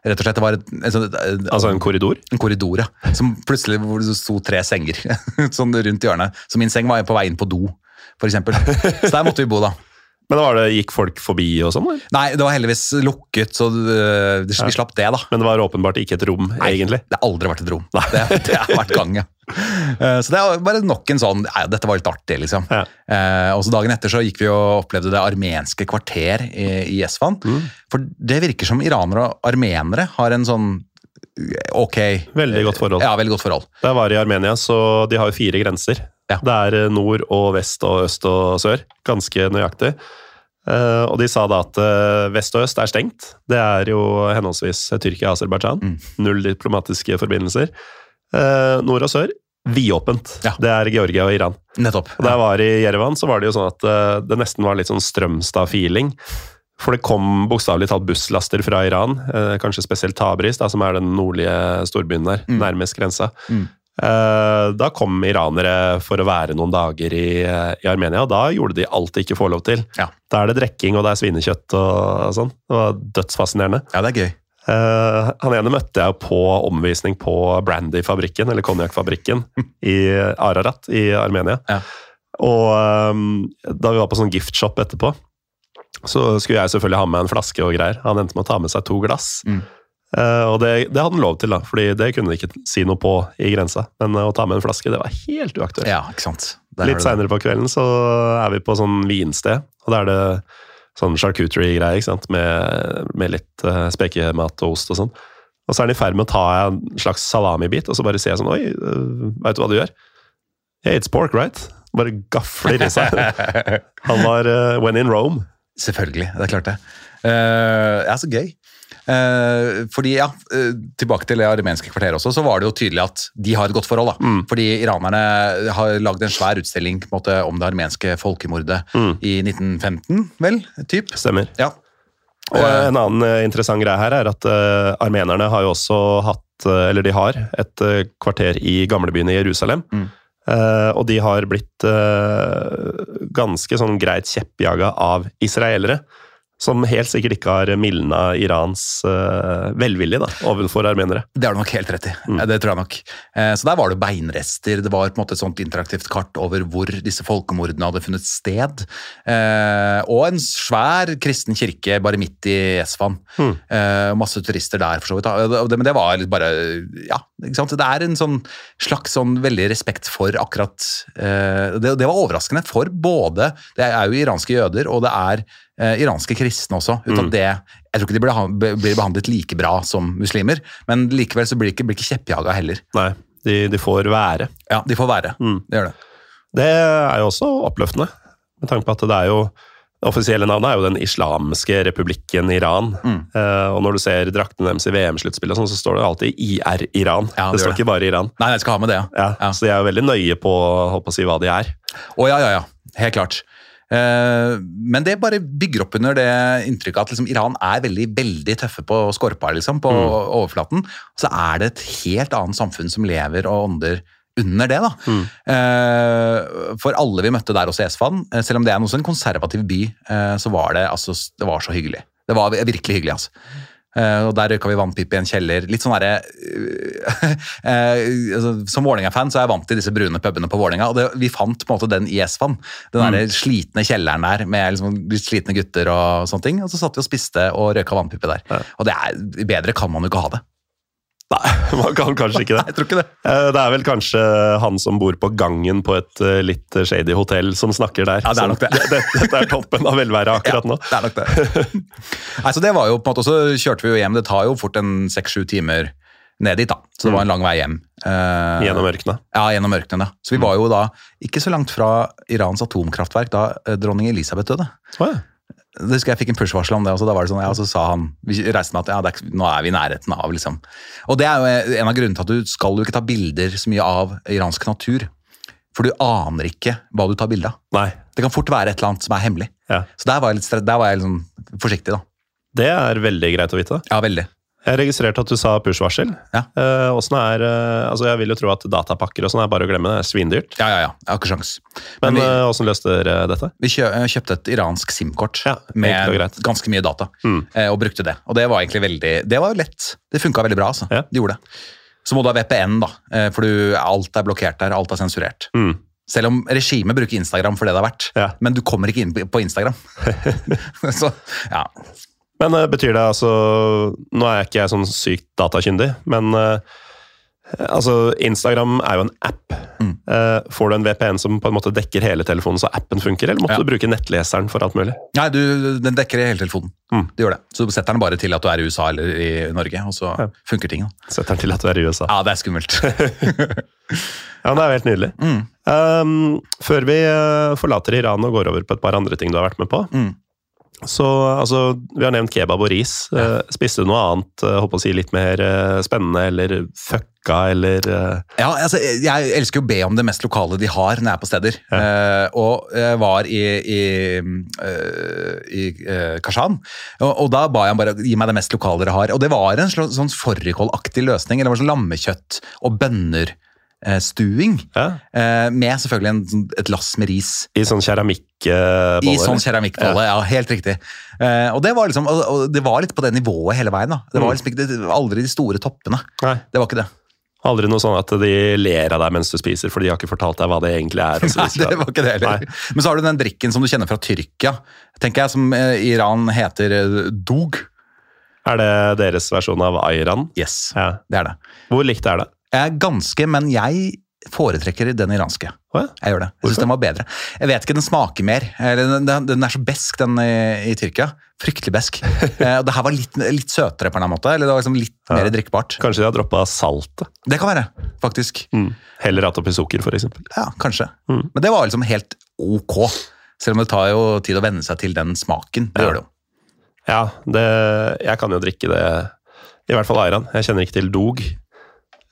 B: Rett og slett, det var et, et, et, et,
A: Altså en korridor.
B: en korridor, ja. Som plutselig hvor det sto tre senger sånn rundt hjørnet. Så min seng var på vei inn på do, eksempel. Så der måtte vi bo, da.
A: Men var det, gikk folk forbi og sånn? eller?
B: Nei, det var heldigvis lukket, så øh, vi slapp det, da.
A: Men det var åpenbart ikke et rom,
B: Nei,
A: egentlig.
B: Det har aldri vært et rom. Det, det har vært gang, ja. Eh, Så det er bare nok en sånn ja, dette var litt artig, liksom.
A: Ja.
B: Eh, og så Dagen etter så gikk vi og opplevde det armenske kvarter i, i Esfan.
A: Mm.
B: For det virker som iranere og armenere har en sånn eh, ok
A: Veldig godt forhold.
B: Ja, veldig godt forhold.
A: Da jeg var i Armenia, så de har jo fire grenser.
B: Ja.
A: Det er eh, nord og vest og øst og sør. Ganske nøyaktig. Eh, og de sa da at vest og øst er stengt. Det er jo henholdsvis Tyrkia og Aserbajdsjan.
B: Mm.
A: Null diplomatiske forbindelser. Eh, nord og sør vidåpent.
B: Ja.
A: Det er Georgia og Iran.
B: Nettopp.
A: Og jeg var i Jerevan, så var det jo sånn at eh, det nesten var litt sånn Strømstad-feeling. For det kom bokstavelig talt busslaster fra Iran, eh, kanskje spesielt Tabris, da, som er den nordlige storbyen der,
B: Mm.
A: nærmest grensa.
B: Mm.
A: Da kom iranere for å være noen dager i, i Armenia, og da gjorde de alt de ikke får lov til.
B: Ja.
A: Da er det drikking, og det er svinekjøtt og sånn. Det var dødsfascinerende.
B: Ja, det er gøy.
A: Eh, han ene møtte jeg på omvisning på Brandy-fabrikken, eller konjakkfabrikken, i Ararat i Armenia.
B: Ja.
A: Og um, da vi var på sånn giftshop etterpå, så skulle jeg selvfølgelig ha med en flaske og greier. Han endte med å ta med seg to glass.
B: Mm.
A: Uh, og det, det hadde han lov til, da, fordi det kunne de ikke si noe på i grensa. Men uh, å ta med en flaske, det var helt uaktuelt.
B: Ja, ikke sant.
A: Litt seinere på kvelden så er vi på sånn vinsted, og da er det sånn charcuterie-greie, ikke sant, med, med litt uh, spekemat og ost og sånn. Og så er han i ferd med å ta en slags salamibit, og så bare ser jeg sånn Oi, uh, veit du hva du gjør? Hey, it's pork, right? Bare gafler i seg. Han var uh, when in Rome.
B: Selvfølgelig, det er klart det. Uh, ja, så gøy. Eh, fordi, ja, eh, Tilbake til det armenske kvarteret også, så var det jo tydelig at de har et godt forhold. da.
A: Mm.
B: Fordi iranerne har lagd en svær utstilling på en måte, om det armenske folkemordet
A: Mm.
B: i 1915, vel? Typ.
A: Stemmer.
B: Ja.
A: Og en annen eh, interessant greie her er at uh, armenerne har jo også hatt, uh, eller de har, et uh, kvarter i gamlebyen i Jerusalem.
B: Mm.
A: Eh, og de har blitt eh, ganske sånn greit kjeppjaga av israelere. Som helt sikkert ikke har mildna Irans uh, velvilje da, overfor armenere.
B: Det har du nok helt rett i.
A: Mm.
B: Det tror jeg nok. Eh, Så der var det beinrester. Det var på en måte et sånt interaktivt kart over hvor disse folkemordene hadde funnet sted. Eh, Og en svær kristen kirke bare midt i Esfan.
A: Mm.
B: Eh, Masse turister der, for så vidt. Men det var litt bare Ja, ikke sant. Det er en sånn slags sånn veldig respekt for akkurat eh, Det, det var overraskende for både Det er jo iranske jøder, og det er iranske kristne også.
A: Mm.
B: det jeg tror ikke de blir, blir behandlet like bra som muslimer, men likevel så blir de ikke, blir ikke kjeppjaga heller.
A: Nei, de, de får være.
B: Ja, De får være.
A: Mm.
B: Det gjør det.
A: Det er jo også oppløftende. med tanke på at det er jo det offisielle navnet er jo Den islamske republikken Iran.
B: Mm.
A: Eh, og når du ser draktene deres i VM-sluttspillet, sånn, så står det alltid IR Iran.
B: Ja,
A: det,
B: det
A: står
B: det.
A: ikke bare Iran.
B: Nei, jeg skal ha med det, ja.
A: Ja. Så de er jo veldig nøye på, å si hva de er.
B: Å ja, ja, ja. Helt klart. Eh, men det bare bygger opp under det inntrykket at liksom, Iran er veldig veldig tøffe på skorpa, liksom, på overflaten. Så er det et helt annet samfunn som lever og ånder under det. da. Mm. for alle vi møtte der også i Esfan, eh, selv om det er en konservativ by, eh, så var det, altså, det var så hyggelig. Det var virkelig hyggelig, altså. Eh, og Der røyka vi vannpipe i en kjeller. Litt sånn der, eh, altså, Som Vålerenga-fan så er jeg vant til disse brune pubene på Vålerenga. Og det, vi fant på en måte den i Esfan. Den
A: Mm.
B: der slitne kjelleren der med liksom, litt slitne gutter og sånne ting. Og så satt vi og spiste og røyka vannpipe der. Og det er, bedre kan man jo ikke ha det.
A: Nei, man kan kanskje ikke det.
B: Nei, Jeg tror ikke det.
A: Eh, Det er vel kanskje han som bor på gangen på et eh, litt shady hotell som snakker der.
B: Ja, det er nok det.
A: det. Dette er toppen av velværet akkurat nå.
B: Det er nok det. Nei, så det var jo på en måte, Så kjørte vi jo hjem. Det tar jo fort en seks-sju timer ned dit, da. Så det var en lang vei hjem. Eh,
A: Gjennom ørkenen.
B: Ja, gjennom ørkenen. ja. Så vi var jo da ikke så langt fra Irans atomkraftverk da eh, dronning Elisabeth døde.
A: Oh, ja.
B: Det husker jeg fikk en push-varsel om det, og så da var det sånn, ja, så sa han Vi reiste med at ja, det er, nå er vi i nærheten av, liksom. Og det er jo en av grunnene til at du skal jo ikke ta bilder så mye av iransk natur. For du aner ikke hva du tar bilde av.
A: Nei.
B: Det kan fort være et eller annet som er hemmelig.
A: Ja.
B: Så der var jeg litt, der var jeg liksom forsiktig, da.
A: Det er veldig greit å vite.
B: Ja, veldig.
A: Jeg registrerte at du sa push-varsel.
B: Ja.
A: Eh, er eh, Altså, jeg vil jo tro at datapakker og sånn er bare å glemme. Det er svindyrt.
B: Ja, ja, ja. Jeg har ikke sjans.
A: Men
B: Men vi,
A: eh, løste dere dette?
B: vi kjø, kjøpte et iransk SIM-kort
A: Ja,
B: med ganske mye data,
A: Mm.
B: eh, og brukte det. Og det var egentlig veldig Det var lett. Det funka veldig bra, altså.
A: Ja.
B: De gjorde det. Så må du ha VPN, da, eh, for du, alt er blokkert der. Alt er sensurert.
A: Mm.
B: Selv om regimet bruker Instagram for det det har vært.
A: Ja.
B: Men du kommer ikke inn på Instagram. så ja.
A: Men eh, betyr det altså Nå er jeg ikke jeg sånn sykt datakyndig, men eh, altså Instagram er jo en app.
B: Mm.
A: Eh, får du en VPN som på en måte dekker hele telefonen så appen funker, eller måtte
B: Ja.
A: du bruke nettleseren for alt mulig?
B: Nei, du, den dekker hele telefonen.
A: Mm.
B: Det gjør det. Så du setter den bare til at du er i USA eller i Norge, og så
A: Ja.
B: funker ting. Da.
A: Setter den til at du er i USA.
B: Ja, det er skummelt.
A: Ja, det er jo helt nydelig.
B: Mm.
A: Um, før vi forlater Iran og går over på et par andre ting du har vært med på,
B: Mm.
A: Så altså, Vi har nevnt kebab og ris. Ja. spiste du noe annet eh, håper å si litt mer eh, spennende eller fucka eller eh,
B: Ja, altså, jeg elsker jo å be om det mest lokale de har når jeg er på steder. Eh, og jeg var i, i, uh, i uh, Kashan, og, og da ba jeg ham bare gi meg det mest lokale dere har. Og det var en slags sånn fårikålaktig løsning. eller det var sånn lammekjøtt og bønner. Eh, Stuing,
A: ja,
B: eh, med selvfølgelig en, sånn- et lass med ris.
A: I sånn keramikkbolle?
B: I sånn keramikkbolle, ja. helt riktig. Eh, og, det var liksom, og, det var litt på det nivået hele veien. da. Det var liksom ikke, aldri de store toppene.
A: Nei.
B: Det var ikke det.
A: Aldri noe sånn at de ler av deg mens du spiser, for de har ikke fortalt deg hva det egentlig er.
B: Nei, det var ikke det heller. Men så har du den drikken som du kjenner fra Tyrkia, tenker jeg, som Iran heter dog.
A: Er det deres versjon av ayran?
B: Yes,
A: Ja.
B: det er det.
A: Hvor likt er det?
B: Jeg er ganske, men jeg foretrekker den iranske.
A: Å ja.
B: Jeg gjør det. Jeg synes den var bedre. Jeg vet ikke, den smaker mer. Den, den er så besk, den i, i Tyrkia. Fryktelig besk. Eh, og det her var litt, litt søtere på en måte. Eller det var liksom litt
A: Ja.
B: mer drikkbart.
A: Kanskje de har droppa saltet?
B: Det kan være, faktisk.
A: Mm. Heller hatt oppi sukker, for eksempel.
B: Ja, kanskje.
A: Mm.
B: Men det var liksom helt ok. Selv om det tar jo tid å venne seg til den smaken. Det
A: Ja.
B: gjør det jo.
A: Ja, det, jeg kan jo drikke det I hvert fall ayran. Jeg kjenner ikke til dog.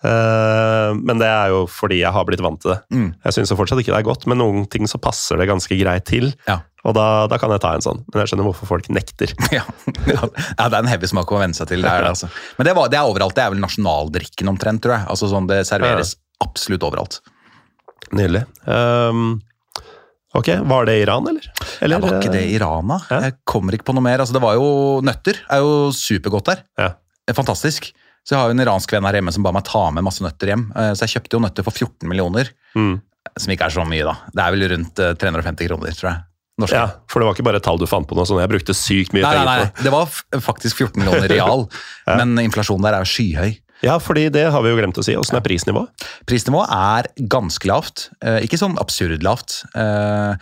A: Eh, men det er jo fordi jeg har blitt vant til det.
B: Mm.
A: Jeg syns fortsatt ikke det er godt, men noen ting så passer det ganske greit til.
B: Ja.
A: Og da, da kan jeg ta en sånn. Men jeg skjønner hvorfor folk nekter.
B: Ja, ja, det er en heavy smak å venne seg til. Det er, altså. Men det, var, det er overalt. Det er vel nasjonaldrikken omtrent, tror jeg. Altså sånn, Det serveres absolutt overalt.
A: Nydelig. Um, ok, var det Iran, eller? eller
B: Ja, var ikke det
A: eh,
B: Iran, da? Jeg kommer ikke på noe mer. Altså, det var jo Nøtter er jo supergodt der.
A: Ja.
B: Det er Fantastisk. Så jeg har jo en iransk venn her hjemme som ba meg ta med masse nøtter hjem. Eh, Så jeg kjøpte jo nøtter for 14 millioner,
A: Mm.
B: som ikke er så mye, da. Det er vel rundt eh, 350 kroner, tror jeg. Norske.
A: Ja, for det var ikke bare et tall du fant på noe sånn. Jeg brukte sykt mye
B: Nei, nei,
A: penger
B: nei,
A: på det.
B: var faktisk 14 millioner real, men inflasjonen der er jo skyhøy.
A: Ja, fordi det har vi jo glemt å si. Åssen er prisnivået?
B: Prisnivået er ganske lavt. Eh, ikke sånn absurd lavt. Eh,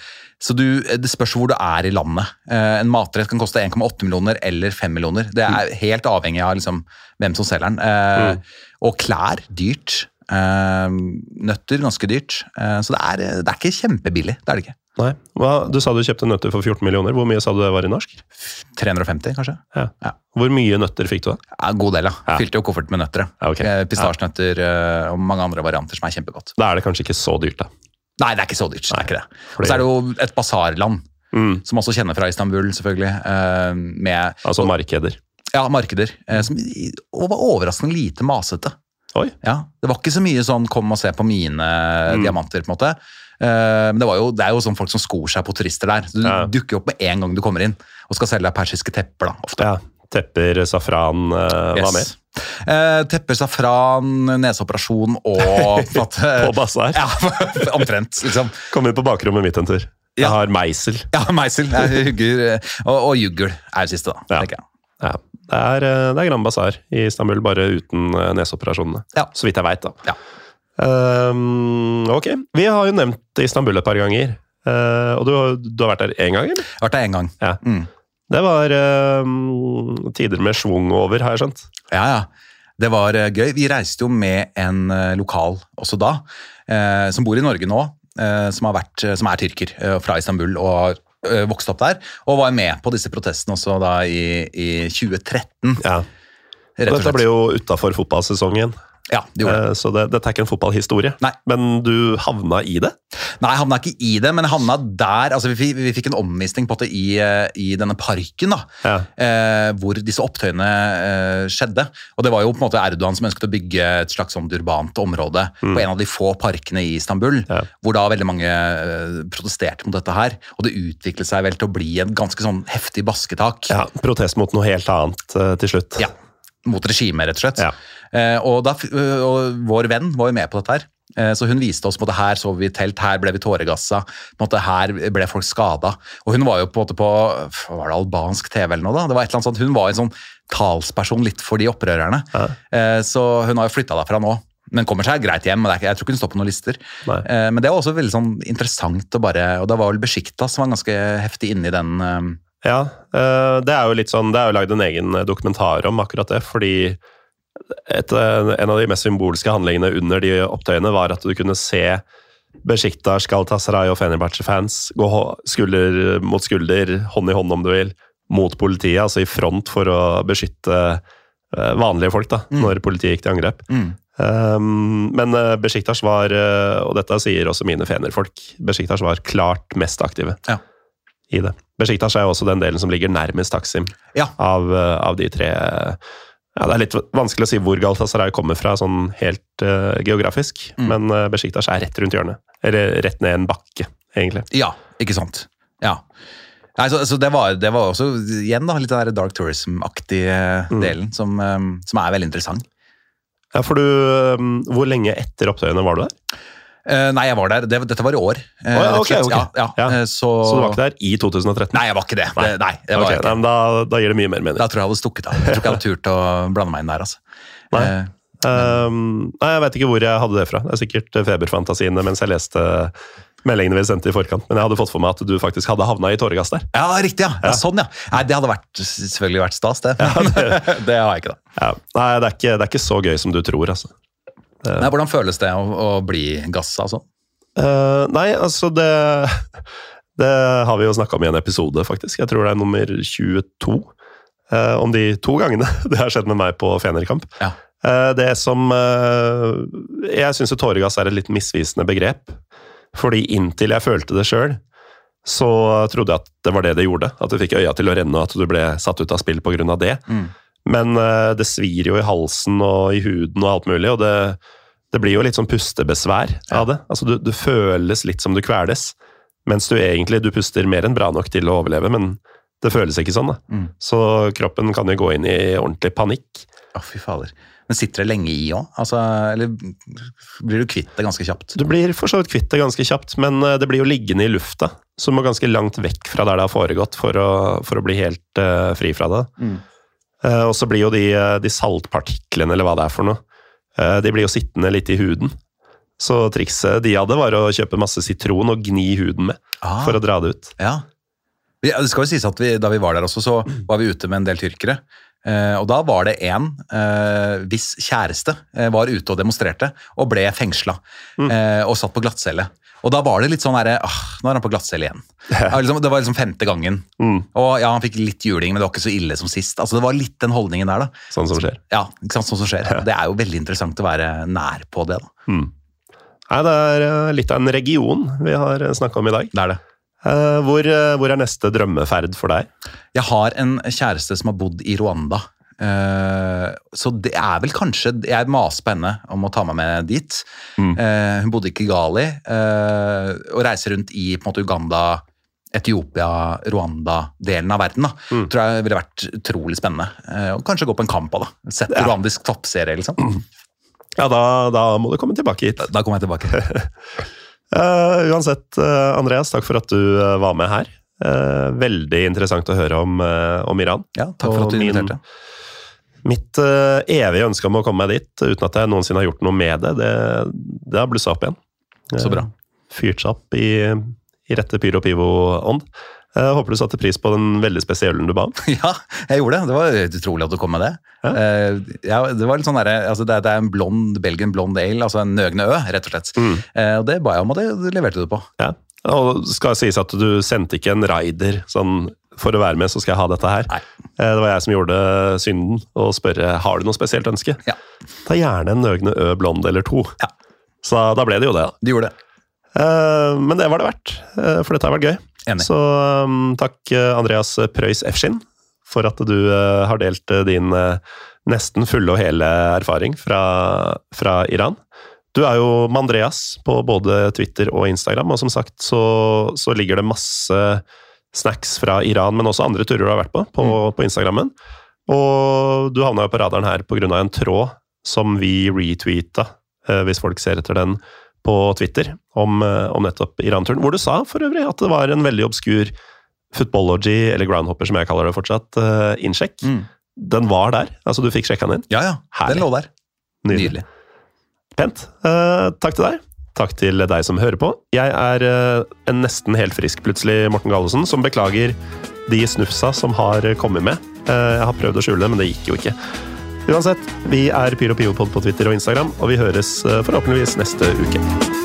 B: så du, det spørs hvor du er i landet. Eh, en matrett kan koste 1,8 millioner eller 5 millioner. Det er helt avhengig av liksom, hvem som selger den. Eh, Og klær, dyrt. Eh, nøtter ganske dyrt. Eh, så det er, det er ikke kjempebillig. Det er det ikke.
A: Nei. Hva, du sa du kjøpte nøtter for 14 millioner. Hvor mye sa du det var i norsk?
B: 350, kanskje.
A: Ja.
B: Ja.
A: Hvor mye nøtter fikk du da?
B: Ja, god del, ja.
A: Ja.
B: Fylte jo koffert med nøtter.
A: Ja, ok.
B: Eh, Pistasjenøtter og mange andre varianter som er kjempegodt.
A: Da er det kanskje ikke så dyrt, da.
B: Nei, det er ikke så dyrt. Det er ikke det. Og så er det jo et basarland,
A: Mm.
B: som også kjenner fra Istanbul, selvfølgelig. eh, Med
A: Altså markeder.
B: ja, markeder. Som var overraskende lite masete.
A: Oi.
B: Ja, Det var ikke så mye sånn 'kom og se på mine
A: Mm.
B: diamanter', på en måte. Eh, Men det, var jo, det er jo sånn folk som skor seg på turister der. Så du
A: Ja.
B: dukker opp med en gang du kommer inn og skal selge deg persiske tepper. da, ofte.
A: Ja. Tepper, safran, eh, hva mer?
B: Yes. Eh, tepper, safran, neseoperasjon og på, en
A: På basar.
B: Ja, omtrent, liksom.
A: Kom inn på bakrommet mitt en tur. Jeg
B: Ja.
A: har meisel.
B: Ja, meisel. Jeg hugger, og, og juggel er det siste, da.
A: Ja.
B: tenker jeg.
A: Ja. Det er, eh, det er Grand Bazaar i Istanbul, bare uten eh, neseoperasjonene.
B: Ja.
A: Så vidt jeg veit, da.
B: Ja.
A: Um, ok. Vi har jo nevnt Istanbul et par ganger. Uh, og du, har- du har vært der én gang, eller?
B: Jeg har vært der én gang.
A: Ja.
B: Mm.
A: Det var ehm, tider med schwung over, har jeg skjønt.
B: Ja, ja. Det var gøy. Vi reiste jo med en lokal også da, som bor i Norge nå, som, har vært, som er tyrker fra Istanbul og har eh, vokst opp der, og var med på disse protestene også da i, i 2013.
A: Ja. Dette ble jo utafor fotballsesongen,
B: Ja, det gjorde det.
A: eh, så det, dette er ikke en fotballhistorie.
B: Nei.
A: Men du havna i det?
B: Nei, jeg havna ikke i det, men jeg havna der. altså Vi, vi fikk en omvisning på det i, eh, i denne parken, da,
A: Ja.
B: eh, hvor disse opptøyene eh, skjedde. Og det var jo på en måte Erdogan som ønsket å bygge et slags sånn urbant område på en av de få parkene i Istanbul,
A: Ja.
B: hvor da veldig mange eh, protesterte mot dette her. Og det utviklet seg vel til å bli en ganske sånn heftig basketak.
A: ja. Protest mot noe helt annet eh, til slutt.
B: Ja, mot regimet, rett og slett.
A: Ja.
B: Eh, og, da, og vår venn var jo med på dette her. Eh, Så hun viste oss på det her så vi i telt, her ble vi tåregassa, på måte her ble folk skada. Og hun var jo på en måte på var det albansk TV eller noe da? Det var et eller annet sånt. Hun var en sånn talsperson litt for de opprørerne.
A: Ja.
B: Eh, Så hun har jo flytta derfra nå. Men kommer seg greit hjem. men ikke, Jeg tror ikke hun står på noen lister. Eh, Men det var også veldig sånn interessant å bare Og det var vel Besjikta som var ganske heftig inne i den eh,
A: Ja, eh, det er jo litt sånn, det er jo lagd en egen dokumentar om akkurat det, fordi et, eh, en av de mest symbolske handlingene under de opptøyene var at du kunne se Besjiktas, Galatasaray og Fenerbahçe-fans gå skulder mot skulder, hånd i hånd om du vil, mot politiet, altså i front for å beskytte eh, vanlige folk da, når politiet gikk til angrep.
B: mm.
A: Um, men Besjiktas var, eh, og dette sier også mine fenerfolk, Besjiktas var klart mest aktive
B: Ja.
A: i det. Besjiktas er jo også den delen som ligger nærmest Taksim
B: Ja.
A: av, eh, av de tre. Ja, Det er litt vanskelig å si hvor Galatasaray kommer fra sånn helt uh, geografisk,
B: Mm.
A: men uh, Besjiktas er rett rundt hjørnet. Eller rett ned en bakke, egentlig.
B: Ja, ikke sant. Ja. Nei, så, så det, var, det var også igjen da, litt den der dark tourism-aktige
A: Mm.
B: delen som, um, som er veldig interessant.
A: Ja, for du, um, Hvor lenge etter opptøyene var du der?
B: Eh, nei, jeg var der. Det, dette var i år.
A: Å, ja,
B: okay, og
A: ok,
B: slett.
A: ok.
B: Ja, ja.
A: Ja.
B: eh, Så,
A: Så du var ikke der i 2013?
B: Nei, jeg var ikke det. Nei, nei, det var ikke.
A: nei, men da, da gir det mye mer mening.
B: Da tror jeg jeg hadde stukket av. Jeg tror ikke jeg hadde turt å blande meg inn der. altså.
A: Nei.
B: Eh,
A: Um, nei, Jeg vet ikke hvor jeg hadde det fra. Det er sikkert feberfantasiene mens jeg leste meldingene vi sendte i forkant. Men jeg hadde fått for meg at du faktisk hadde havna i tåregass der.
B: ja, riktig, ja. ja. Sånn, ja. Nei, Det hadde vært, selvfølgelig vært stas, det. det har jeg ikke, da.
A: Ja. Nei, det er, ikke, det er ikke så gøy som du tror, altså.
B: Nei, hvordan føles det å, å bli gassa sånn?
A: Uh, nei, altså det Det har vi jo snakka om i en episode, faktisk. Jeg tror det er nummer 22. Uh, om de to gangene det har skjedd med meg på Fenerkamp.
B: Ja.
A: Uh, det som eh, Jeg syns jo tåregass er et litt misvisende begrep. Fordi inntil jeg følte det sjøl, så trodde jeg at det var det det gjorde. At du fikk øya til å renne, og at du ble satt ut av spill pga. det.
B: Mm.
A: Men eh, det svir jo i halsen og i huden og alt mulig, og det, det blir jo litt sånn pustebesvær av det. Altså du, du føles litt som du kveles, mens du egentlig du puster mer enn bra nok til å overleve, men det føles ikke sånn. da.
B: Mm.
A: Så kroppen kan jo gå inn i ordentlig panikk.
B: Å, fy fader. Men sitter det lenge i òg? Altså, eller blir du kvitt det ganske kjapt?
A: Du blir for så vidt kvitt det ganske kjapt, men eh, det blir jo liggende i lufta, så du må ganske langt vekk fra der det har foregått for å, for å bli helt uh, fri fra det.
B: Mm.
A: Eh, og så blir jo de, eh, de saltpartiklene, eller hva det er for noe, eh, de blir jo sittende litt i huden. Så trikset de hadde, var å kjøpe masse sitron og gni huden med
B: Ah.
A: for å dra det ut.
B: Ja. Ja, Det skal jo sies at vi, Da vi var der også, så var vi ute med en del tyrkere. Eh, og da var det en eh, hvis kjæreste eh, var ute og demonstrerte og ble fengsla eh, og satt på glattcelle. Og da var det litt sånn derre ah, Nå er han på glattcelle igjen. Ja, liksom, det var liksom femte gangen. Og ja, han fikk litt juling, men det var ikke så ille som sist. Altså Det var litt den holdningen der, da.
A: Sånn som skjer.
B: Ja, ikke sant, sånn som skjer. Det er jo veldig interessant å være nær på det, da.
A: Nei, det er eh, litt av en region vi har snakka om i dag.
B: Det er det.
A: Eh, Hvor, eh, hvor er neste drømmeferd for deg?
B: Jeg har en kjæreste som har bodd i Rwanda. Eh, så det er vel kanskje Jeg maser på henne om å ta meg med dit. Eh, hun bodde i Kigali uh, og reiser rundt i på en måte Uganda, Etiopia, Rwanda-delen av verden. da. Tror jeg ville vært utrolig spennende. Eh, og kanskje gå på en kamp det. Sett rwandisk toppserie, liksom.
A: Ja, da, da må du komme tilbake hit.
B: Da kommer jeg tilbake.
A: Eh, uansett, eh, Andreas, takk for at du eh, var med her. Eh, veldig interessant å høre om, eh, om Iran.
B: Ja, takk for at du
A: min-
B: inviterte.
A: Mitt uh, evige ønske om å komme meg dit, uten at jeg noensinne har gjort noe med det, det, det har blussa opp igjen.
B: Så bra.
A: Eh, Fyrt seg opp i, i rette Pyro Pivo-ånd. Jeg håper du satte pris på den veldig spesielle ølen du ba om.
B: Ja, jeg gjorde det. Det var utrolig at du kom med det. Uh, ja, det var litt sånn der, altså det, er en blond Belgian blond ale, altså en nøgne ø, rett og slett. Eh, og det ba jeg om, og det leverte du på.
A: Ja. Og det skal sies at du sendte ikke en raider sånn for å være med, så skal jeg ha dette her.
B: Nei.
A: Eh, Det var jeg som gjorde synden, og spørre har du noe spesielt ønske.
B: Ja.
A: Ta gjerne en Nøgne Ø blond eller to.
B: Ja.
A: Så da ble det jo det.
B: Du gjorde det.
A: Eh, Men det var det verdt, eh, for dette har vært gøy.
B: Enig.
A: Så takk, Andreas Prøys Efskin, for at du har delt din nesten fulle og hele erfaring fra, fra Iran. Du er jo med Andreas på både Twitter og Instagram, og som sagt så, så ligger det masse snacks fra Iran, men også andre turer du har vært på, på, på Instagrammen. Og du havna jo på radaren her pga. en tråd som vi retweeta, eh, hvis folk ser etter den, på Twitter om, eh, om nettopp Iran-turen. Hvor du sa for øvrig at det var en veldig obskur footballogy, eller groundhopper som jeg kaller det fortsatt, eh, innsjekk.
B: Mm.
A: Den var der. Altså, du fikk sjekka den inn.
B: Ja, ja.
A: Herlig.
B: Den lå der. Nydelig.
A: Pent. Uh, takk til deg. Takk til deg som hører på. Jeg er eh, en nesten helt frisk plutselig Morten Gallesen, som beklager de snufsa som har kommet med. Eh, jeg har prøvd å skjule det, men det gikk jo ikke. Uansett, vi er Pyro Piopod på Twitter og Instagram, og vi høres eh, forhåpentligvis neste uke.